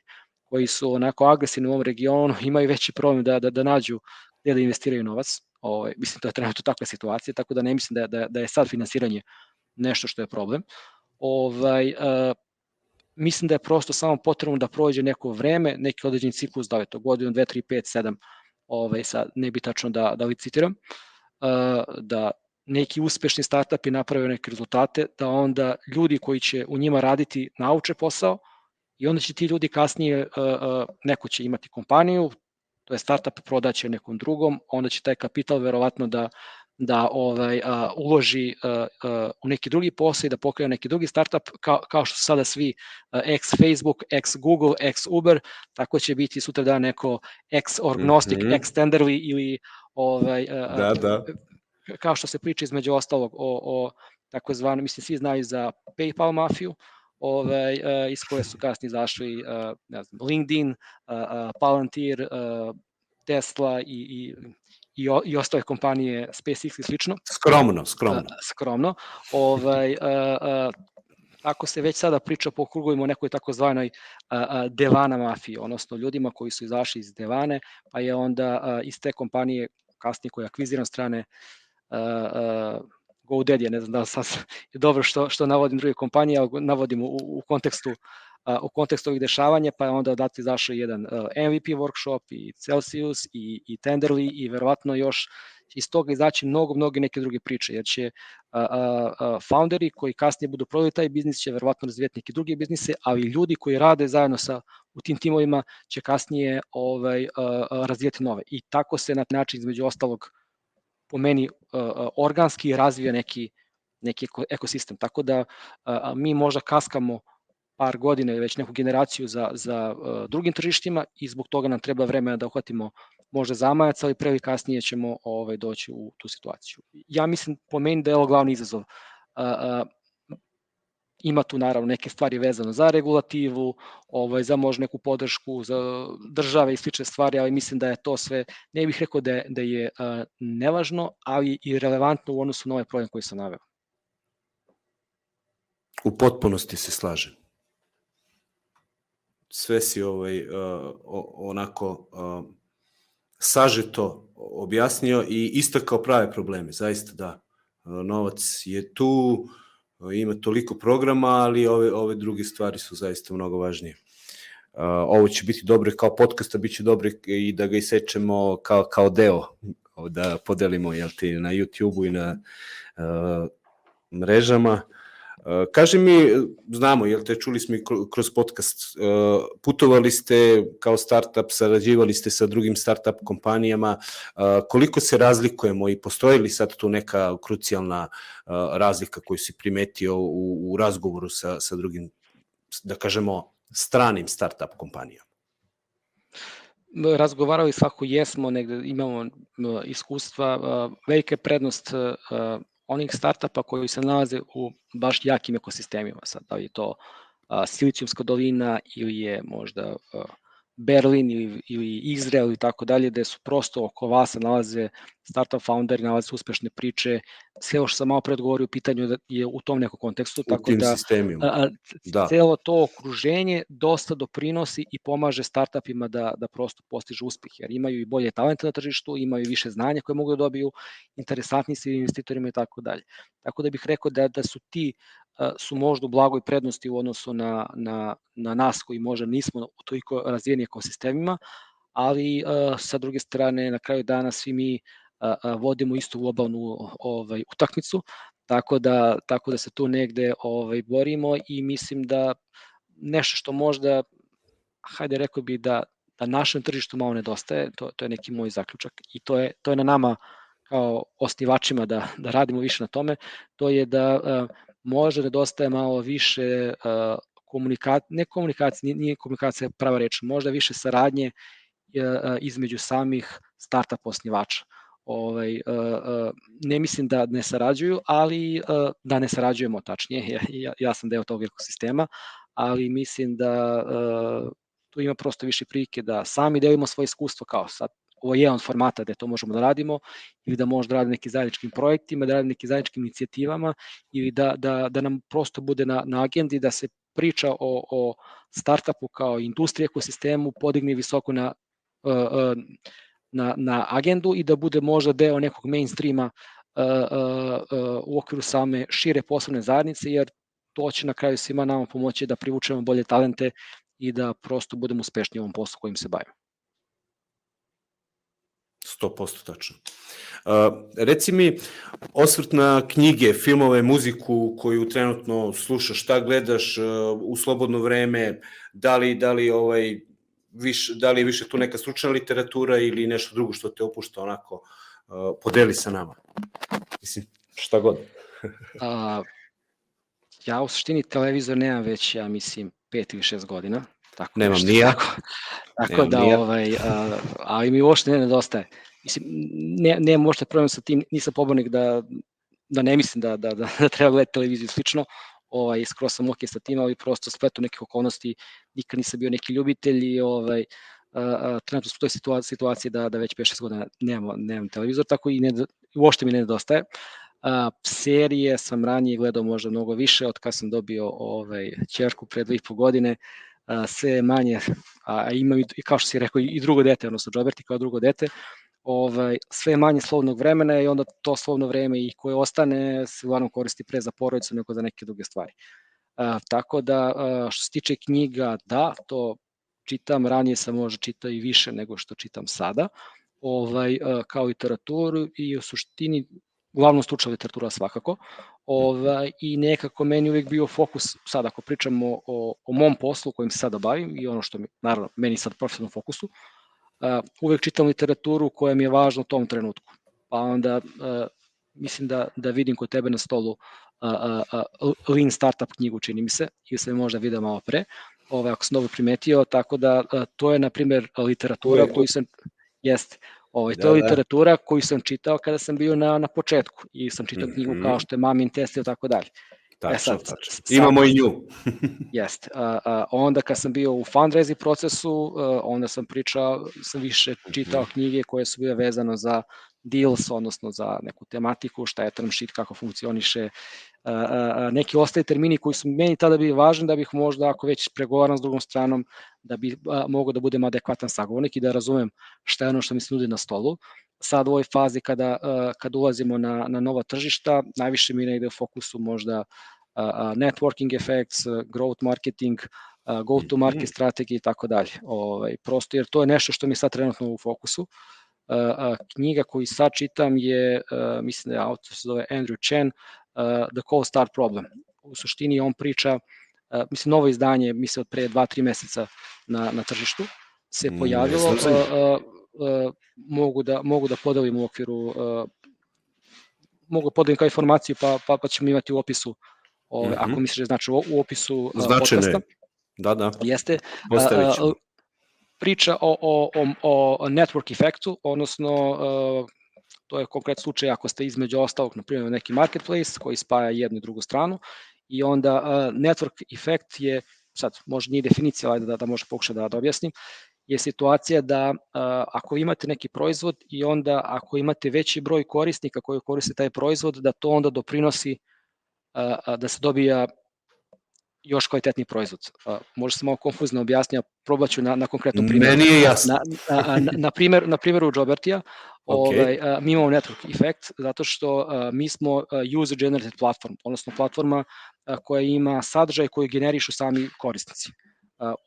koji su onako agresivni u ovom regionu imaju veći problem da, da, da nađu gde da investiraju novac. Ovaj, mislim da je trenutno takva situacija, tako da ne mislim da, da, da je sad finansiranje nešto što je problem. Ovaj, uh, mislim da je prosto samo potrebno da prođe neko vreme, neki određeni ciklus, da je to godinu, 2, 3, 5, 7, ovaj, sad ne bi tačno da, da licitiram, da neki uspešni startupi naprave neke rezultate, da onda ljudi koji će u njima raditi nauče posao i onda će ti ljudi kasnije, neko će imati kompaniju, to je startup prodaće nekom drugom, onda će taj kapital verovatno da da ovaj a, uloži a, a, u neki drugi posao i da pokrene neki drugi startup kao, kao što su sada svi a, ex Facebook, ex Google, ex Uber, tako će biti sutra da neko ex Orgnostic, mm -hmm. ex Tenderly ili ovaj a, da, da. Kao što se priča između ostalog o, o takozvano, mislim svi znaju za PayPal mafiju, ovaj, uh, iz koje su kasnije izašli uh, ne znam, LinkedIn, uh, uh, Palantir, uh, Tesla i, i i, o, i ostale kompanije SpaceX i slično. Skromno, skromno. Skromno. Ovaj, ako se već sada priča po krugovima o nekoj takozvanoj devana mafiji, odnosno ljudima koji su izašli iz devane, pa je onda a, iz te kompanije kasnije koja je akviziran strane a, a, GoDaddy, ne znam da li sad je dobro što, što navodim druge kompanije, ali navodim u, u kontekstu u kontekstu ovih dešavanja, pa je onda odatle izašao jedan MVP workshop i Celsius i, i Tenderly i verovatno još iz toga izaći mnogo, mnogo neke druge priče, jer će a, a, a, founderi koji kasnije budu prodali taj biznis će verovatno razvijati neke druge biznise, ali ljudi koji rade zajedno sa u tim timovima će kasnije ovaj, a, a, razvijati nove. I tako se na način između ostalog po meni a, a, organski razvija neki, neki ekosistem. Tako da a, mi možda kaskamo par godina ili već neku generaciju za, za uh, drugim tržištima i zbog toga nam treba vremena da uhvatimo možda zamajac, ali pre ili kasnije ćemo ovaj, doći u tu situaciju. Ja mislim po meni da je ovo glavni izazov. Ima tu naravno neke stvari vezano za regulativu, ovaj, za možda neku podršku za države i slične stvari, ali mislim da je to sve, ne bih rekao da je, da je uh, nevažno, ali i relevantno u odnosu na ovaj problem koji sam naveo. U potpunosti se slažem sve si ovaj, uh, onako uh, sažeto objasnio i istakao prave probleme, zaista da. Uh, novac je tu, uh, ima toliko programa, ali ove, ove druge stvari su zaista mnogo važnije. Uh, ovo će biti dobro kao podcasta, bit će dobro i da ga isečemo kao, kao deo, da podelimo jel ti, na YouTube-u i na uh, mrežama. Kaži mi, znamo, jel te čuli smo kroz podcast, putovali ste kao startup, sarađivali ste sa drugim startup kompanijama, koliko se razlikujemo i postoji li sad tu neka krucijalna razlika koju si primetio u, u razgovoru sa, sa drugim, da kažemo, stranim startup kompanijama? razgovarali svako jesmo, negde imamo iskustva, velika prednost onih startupa koji se nalaze u baš jakim ekosistemima, sad da li je to a, Silicijumska dolina ili je možda Berlin ili, ili Izrael i tako dalje, gde su prosto oko vas nalaze startup founderi, nalaze uspešne priče, sve ovo što sam malo pred govorio u pitanju je u tom nekom kontekstu, u tako da a, da. celo to okruženje dosta doprinosi i pomaže startupima da, da prosto postižu uspeh, jer imaju i bolje talente na tržištu, imaju više znanja koje mogu da dobiju, interesantni su investitorima i tako dalje. Tako da bih rekao da, da su ti su možda u blagoj prednosti u odnosu na, na, na nas koji možda nismo u toliko razvijeni ekosistemima, ali sa druge strane na kraju dana svi mi vodimo istu globalnu ovaj, utakmicu, tako da, tako da se tu negde ovaj, borimo i mislim da nešto što možda, hajde rekao bi da, da našem tržištu malo nedostaje, to, to je neki moj zaključak i to je, to je na nama kao osnivačima da, da radimo više na tome, to je da možda nedostaje malo više komunikacije, ne komunikacije, nije, komunikacija prava reč, možda više saradnje između samih startup osnivača. Ovaj, ne mislim da ne sarađuju, ali da ne sarađujemo tačnije, ja, ja sam deo tog ekosistema, ali mislim da tu ima prosto više prilike da sami delimo svoje iskustvo kao sad ovo je jedan od formata gde to možemo da radimo ili da možemo da radimo nekim zajedničkim projektima, da radimo nekim zajedničkim inicijativama ili da, da, da nam prosto bude na, na agendi da se priča o, o startupu kao industriji ekosistemu podigne visoko na, uh, uh, na, na agendu i da bude možda deo nekog mainstreama uh, u okviru same šire poslovne zajednice, jer to će na kraju svima nama pomoći da privučemo bolje talente i da prosto budemo uspešni u ovom poslu kojim se bavimo. 100% tačno. Uh, reci mi, osvrt na knjige, filmove, muziku koju trenutno slušaš, šta gledaš uh, u slobodno vreme, da li, da li ovaj, viš, da li je više tu neka stručna literatura ili nešto drugo što te opušta onako, uh, podeli sa nama. Mislim, šta god. A, ja u suštini televizor nemam već, ja mislim, pet ili šest godina. Tako Nemam ni ja. Tako, Nemam da, nija. ovaj, a, ali mi uopšte ne nedostaje. Mislim, ne, ne možete problem sa tim, nisam pobornik da, da ne mislim da, da, da, da treba gledati televiziju slično, ovaj, skoro sam ok sa tim, ali prosto spletu nekih okolnosti, nikad nisam bio neki ljubitelj i ovaj, a, a, trenutno su u toj situaciji, situaciji da, da već 5-6 godina nemam, nemam televizor, tako i ne, uopšte mi ne nedostaje. A, serije sam ranije gledao možda mnogo više od kad sam dobio ovaj, čerku pre dve i po godine, a, sve manje, a imam i, kao što si rekao, i drugo dete, odnosno Džoberti kao drugo dete, ovaj, sve manje slovnog vremena i onda to slovno vreme i koje ostane se uglavnom koristi pre za porodicu nego za neke druge stvari. A, tako da, a, što se tiče knjiga, da, to čitam, ranije sam možda čitao i više nego što čitam sada, ovaj, a, kao literaturu i u suštini uglavnom stručna literatura svakako, ovaj, i nekako meni uvek bio fokus, sad ako pričamo o, o mom poslu kojim se sada bavim i ono što mi, naravno, meni sad profesionalnom fokusu, uh, uvek čitam literaturu koja mi je važna u tom trenutku. Pa onda uh, mislim da, da vidim kod tebe na stolu uh, uh, Lean Startup knjigu, čini mi se, ili sam je možda video malo pre, ovaj, ako sam dobro primetio, tako da uh, to je, na primer, literatura koju sam, jeste, Ovaj, to da, je literatura da. koju sam čitao kada sam bio na, na početku i sam čitao mm -hmm. knjigu kao mhm. što je Mamin test i tako dalje. Tačno, e sad, tačno. Sad, Imamo i nju. Jest. A, a, onda kad sam bio u fundraising procesu, a, onda sam pričao, sam više čitao mm -hmm. knjige koje su bile vezano za deals, odnosno za neku tematiku, šta je term sheet, kako funkcioniše, neki ostali termini koji su meni tada bili važni da bih možda, ako već pregovaram s drugom stranom, da bi mogo da budem adekvatan sagovornik i da razumem šta je ono što mi se nudi na stolu. Sad u ovoj fazi kada, kada ulazimo na, na nova tržišta, najviše mi negde u fokusu možda networking effects, growth marketing, go to market mhm. strategije i tako dalje. Ovaj, prosto jer to je nešto što mi je sad trenutno u fokusu knjiga koju sad čitam je, mislim da je autor se zove Andrew Chen, The Cold Start Problem. U suštini on priča, mislim novo izdanje, mislim od pre 2-3 meseca na, na tržištu se mm, pojavilo, mm, mogu, da, mogu da podelim u okviru, mogu da podelim kao informaciju pa, pa, pa ćemo imati u opisu, ove, mm -hmm. ako misliš da znači u, u opisu Značene. podcasta. Da, da. Jeste. priča o, o, o, o network efektu, odnosno to je konkret slučaj ako ste između ostalog, na primjer, neki marketplace koji spaja jednu i drugu stranu i onda network efekt je, sad može nije definicija, ali da, da može pokušati da, da objasnim, je situacija da ako imate neki proizvod i onda ako imate veći broj korisnika koji koriste taj proizvod, da to onda doprinosi da se dobija još kvalitetni proizvod. Možda sam malo konfuzno objasnio, probaću na, na konkretnom primjeru. Meni je jasno. Na, na, na, primjer, na primjeru Jobertija, okay. ovaj, mi imamo network effect zato što mi smo user generated platform, odnosno platforma koja ima sadržaj koji generišu sami korisnici.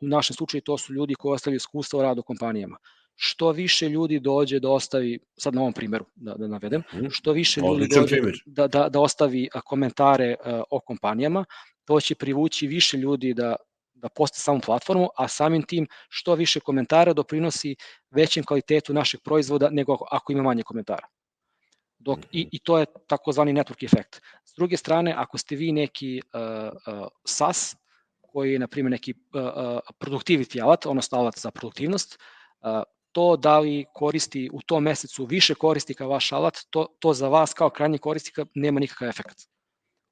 U našem slučaju to su ljudi koji ostavljaju iskustva u radu kompanijama. Što više ljudi dođe da ostavi, sad na ovom primjeru da, da navedem, mhm. što više ljudi dođe da, da, da ostavi komentare o kompanijama, to će privući više ljudi da, da poste samu platformu, a samim tim što više komentara doprinosi većem kvalitetu našeg proizvoda nego ako ima manje komentara. Dok, i, I to je takozvani network efekt. S druge strane, ako ste vi neki uh, uh, SaaS, koji je, na primjer, neki productivity alat, odnosno alat za produktivnost, to da li koristi u tom mesecu više koristi kao vaš alat, to, to za vas kao krajnji korisnika nema nikakav efekt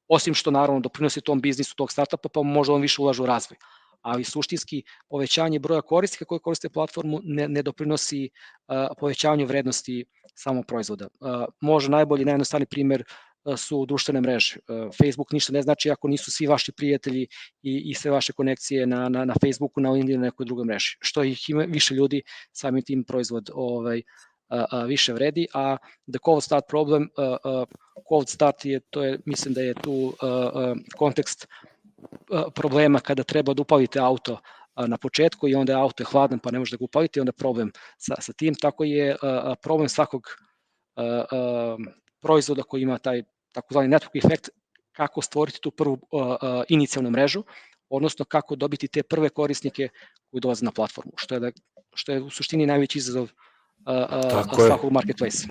osim što naravno doprinosi tom biznisu tog startupa, pa možda on više ulaže u razvoj. Ali suštinski povećanje broja korisnika koji koriste platformu ne, ne doprinosi uh, povećanju vrednosti samog proizvoda. Uh, može najbolji, najjednostavni primer uh, su društvene mreže. Uh, Facebook ništa ne znači ako nisu svi vaši prijatelji i, i sve vaše konekcije na, na, na Facebooku, na LinkedIn, na nekoj drugoj mreži. Što ih ima više ljudi, samim tim proizvod ovaj, a, više vredi, a the cold start problem, cold start je, to je, mislim da je tu kontekst problema kada treba da upalite auto na početku i onda je auto je hladan pa ne može da ga upalite i onda problem sa, sa tim, tako je problem svakog proizvoda koji ima taj takozvani network efekt kako stvoriti tu prvu inicijalnu mrežu, odnosno kako dobiti te prve korisnike koji dolaze na platformu, što je, da, što je u suštini najveći izazov tako svakog marketplace.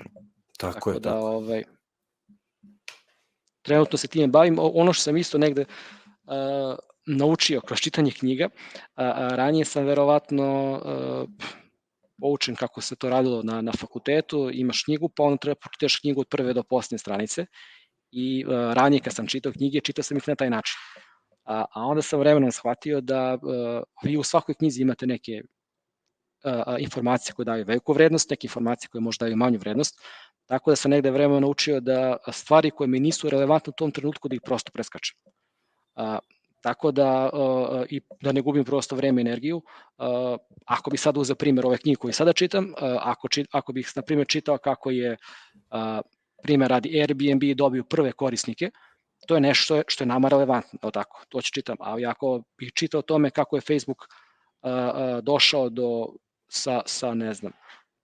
Tako, tako je. Da, tako. ovaj, trenutno se time bavim. Ono što sam isto negde uh, naučio kroz čitanje knjiga, uh, ranije sam verovatno uh, poučen kako se to radilo na, na fakultetu, imaš knjigu, pa onda treba pročitaš knjigu od prve do posljednje stranice i uh, ranije kad sam čitao knjige, čitao sam ih na taj način. A, a onda sam vremenom shvatio da uh, vi u svakoj knjizi imate neke informacije koje daju veliku vrednost, neke informacije koje možda daju manju vrednost, Tako da sam negde vremena naučio da stvari koje mi nisu relevantne u tom trenutku da ih prosto preskačem. A, tako da uh, i da ne gubim prosto vreme i energiju. Uh, ako bi sad uzeo primjer ove knjige koje sada čitam, uh, ako, či, ako bih na primjer čitao kako je uh, primjer radi Airbnb dobio prve korisnike, to je nešto što je, nama relevantno, tako, to ću čitam. Ali ako bih čitao o tome kako je Facebook uh, uh, došao do, sa, sa, ne znam,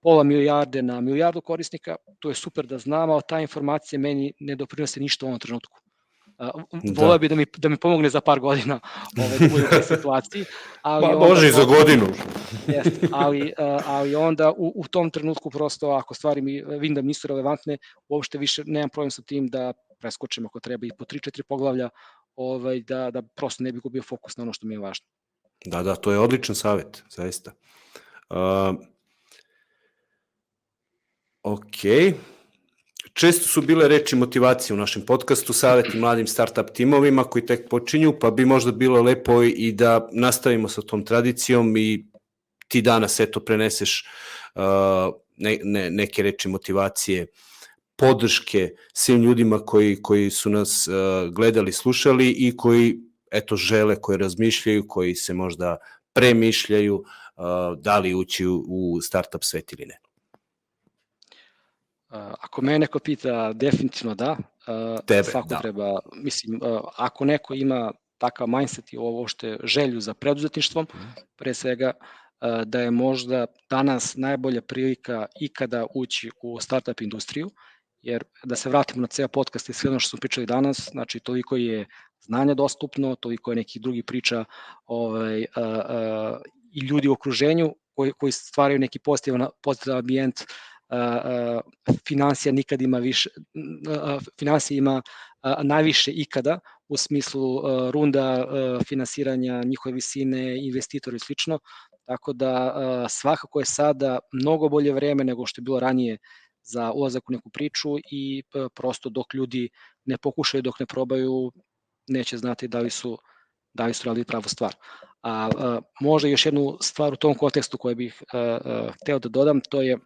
pola milijarde na milijardu korisnika, to je super da znam, ali ta informacija meni ne doprinose ništa u ovom trenutku. Uh, voleo bi da mi, da mi pomogne za par godina ovaj, da bude u toj situaciji. Ali ba, može i za godinu. Jest, ali, uh, ali onda u, u tom trenutku prosto ako stvari mi vidim da mi nisu relevantne, uopšte više nemam problem sa tim da preskočim ako treba i po 3-4 poglavlja ovaj, da, da prosto ne bi gubio fokus na ono što mi je važno. Da, da, to je odličan savet, zaista. Uh, ok. Često su bile reči motivacije u našem podcastu, saveti mladim startup timovima koji tek počinju, pa bi možda bilo lepo i da nastavimo sa tom tradicijom i ti danas eto preneseš uh, ne, ne, neke reči motivacije, podrške svim ljudima koji, koji su nas uh, gledali, slušali i koji eto žele, koji razmišljaju, koji se možda premišljaju uh, da li ući u, u startup svet ili ne. Ako me neko pita, definitivno da. Tebe, Svako da. treba, mislim, ako neko ima takav mindset i ovo što želju za preduzetništvom, mhm. pre svega da je možda danas najbolja prilika ikada ući u startup industriju, jer da se vratimo na ceo podcast i sve ono što smo pričali danas, znači toliko je znanja dostupno, toliko je nekih drugih priča ovaj, a, a, i ljudi u okruženju koji, koji stvaraju neki pozitivan, pozitivan ambijent financija nikad ima više, financija ima najviše ikada u smislu runda finansiranja, njihove visine, investitora i slično, tako da svakako je sada mnogo bolje vreme nego što je bilo ranije za ulazak u neku priču i prosto dok ljudi ne pokušaju, dok ne probaju, neće znati da li su da li su radili pravu stvar. A, a možda još jednu stvar u tom kontekstu koju bih a, a, hteo da dodam, to je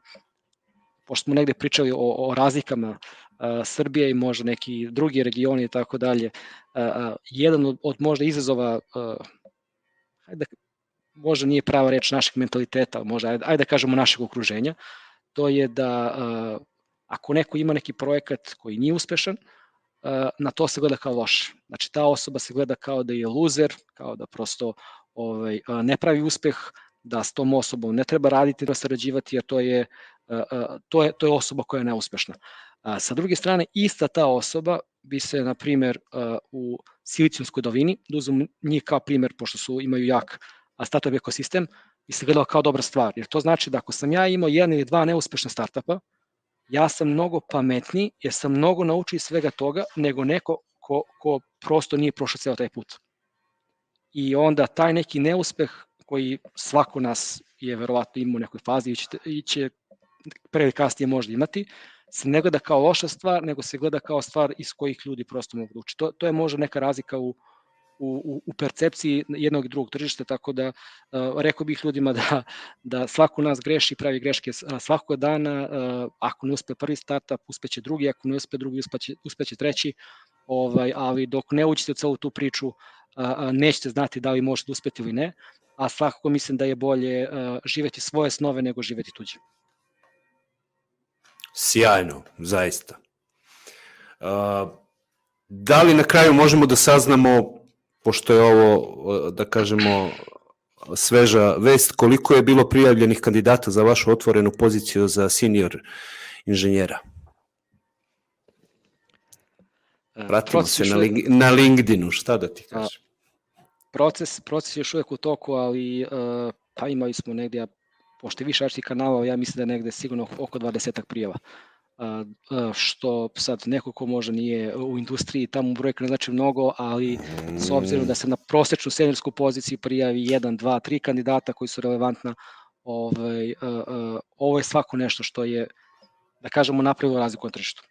pošto smo negde pričali o, o razlikama uh, Srbije i možda neki drugi regioni i tako dalje, uh, jedan od, od možda izazova, ajde, možda nije prava reč našeg mentaliteta, možda, ajde, ajde da kažemo našeg okruženja, to je da ako neko ima neki projekat koji nije uspešan, na to se gleda kao loše. Znači ta osoba se gleda kao da je luzer, kao da prosto ovaj, ne pravi uspeh, da s tom osobom ne treba raditi, da sarađivati, jer to je to je, to je osoba koja je neuspešna. Sa druge strane, ista ta osoba bi se, na primer, u Silicijumskoj dolini, da uzmem njih kao primer, pošto su imaju jak startup ekosistem, bi se gledala kao dobra stvar. Jer to znači da ako sam ja imao jedan ili dva neuspešna startupa, ja sam mnogo pametniji, jer sam mnogo naučio svega toga, nego neko ko, ko prosto nije prošao ceo taj put. I onda taj neki neuspeh koji svako nas je verovatno imao u nekoj fazi i će, i će pre ili kasnije možda imati, se ne gleda kao loša stvar, nego se gleda kao stvar iz kojih ljudi prosto mogu da uči. To, to je možda neka razlika u, u, u percepciji jednog i drugog tržišta, tako da uh, rekao bih ljudima da, da svako nas greši, pravi greške svakog dana, uh, ako ne uspe prvi startup, uspeće drugi, ako ne uspe drugi, uspeće, uspeće treći, ovaj, ali dok ne uđete u celu tu priču, uh, nećete znati da li možete uspeti ili ne, a svakako mislim da je bolje uh, živeti svoje snove nego živeti tuđe. Sjajno, zaista. Uh, da li na kraju možemo da saznamo, pošto je ovo, da kažemo, sveža vest, koliko je bilo prijavljenih kandidata za vašu otvorenu poziciju za senior inženjera? Pratimo se na, na LinkedInu, šta da ti kažem? Proces, proces je još uvek u toku, ali uh, pa imali smo negdje, ja pošto je više različitih kanala, ja mislim da je negde sigurno oko 20 prijava. A, a, što sad neko ko možda nije u industriji, tamo brojka ne znači mnogo, ali s obzirom da se na prosečnu seniorsku poziciju prijavi 1, 2, 3 kandidata koji su relevantna, ovaj, ovo je svako nešto što je, da kažemo, napravilo razliku na tržištu.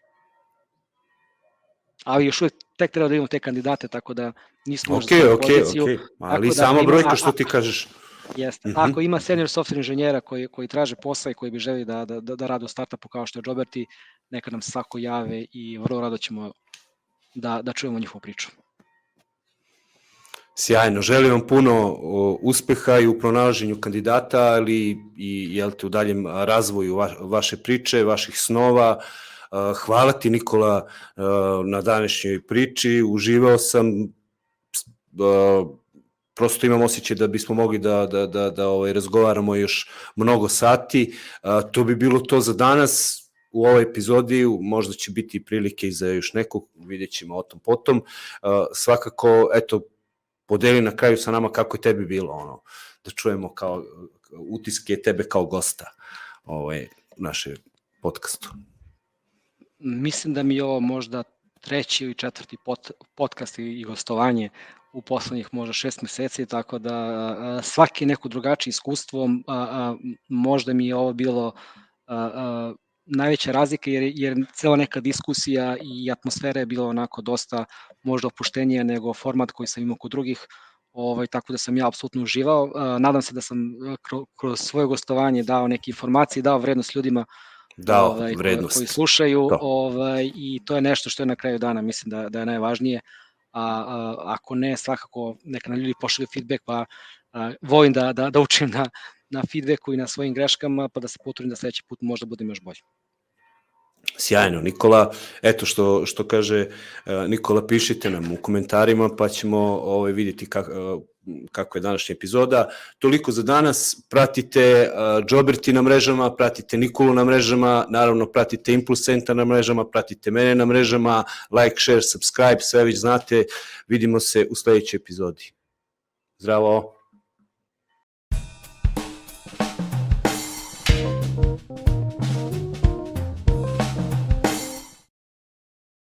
Ali još uvek tek treba da imamo te kandidate, tako da nismo možda okay, okay, poziciju. Okay. Ali da sama brojka što ti kažeš, Jeste. Mm -hmm. Ako ima senior software inženjera koji, koji traže posao i koji bi želi da, da, da, da rade u startupu kao što je Joberti, neka nam svako jave i vrlo rado ćemo da, da čujemo njihovu priču. Sjajno, želim vam puno uspeha i u pronalaženju kandidata, ali i jel te, u daljem razvoju va, vaše priče, vaših snova. Hvala ti Nikola na današnjoj priči, uživao sam, prosto imam osjećaj da bismo mogli da, da, da, da ovaj, razgovaramo još mnogo sati. To bi bilo to za danas u ovoj epizodi, možda će biti prilike i za još nekog, vidjet ćemo o tom potom. Svakako, eto, podeli na kraju sa nama kako je tebi bilo, ono, da čujemo kao utiske tebe kao gosta ovaj, naše podcastu. Mislim da mi je ovo možda treći ili četvrti pot, podcast i gostovanje u poslednjih možda šest meseci, tako da a, svaki neko drugačije iskustvo, a, a, možda mi je ovo bilo a, a, najveća razlika jer, jer cela neka diskusija i atmosfera je bila onako dosta možda opuštenija nego format koji sam imao kod drugih, ovaj, tako da sam ja apsolutno uživao. Nadam se da sam kroz svoje gostovanje dao neke informacije, dao vrednost ljudima dao ovaj, vrednost. koji slušaju to. ovaj, i to je nešto što je na kraju dana mislim da, da je najvažnije. A, a ako ne, svakako neka na ljudi pošalju feedback, pa a, volim da, da, da učim na, na feedbacku i na svojim greškama, pa da se potrudim da sledeći put možda budem još bolji. Sjajno, Nikola. Eto što, što kaže e, Nikola, pišite nam u komentarima pa ćemo ovaj, vidjeti kak, kako je današnja epizoda. Toliko za danas. Pratite uh, Džoberti na mrežama, pratite Nikolu na mrežama, naravno pratite Impuls Center na mrežama, pratite mene na mrežama, like, share, subscribe, sve već znate. Vidimo se u sledećoj epizodi. Zdravo!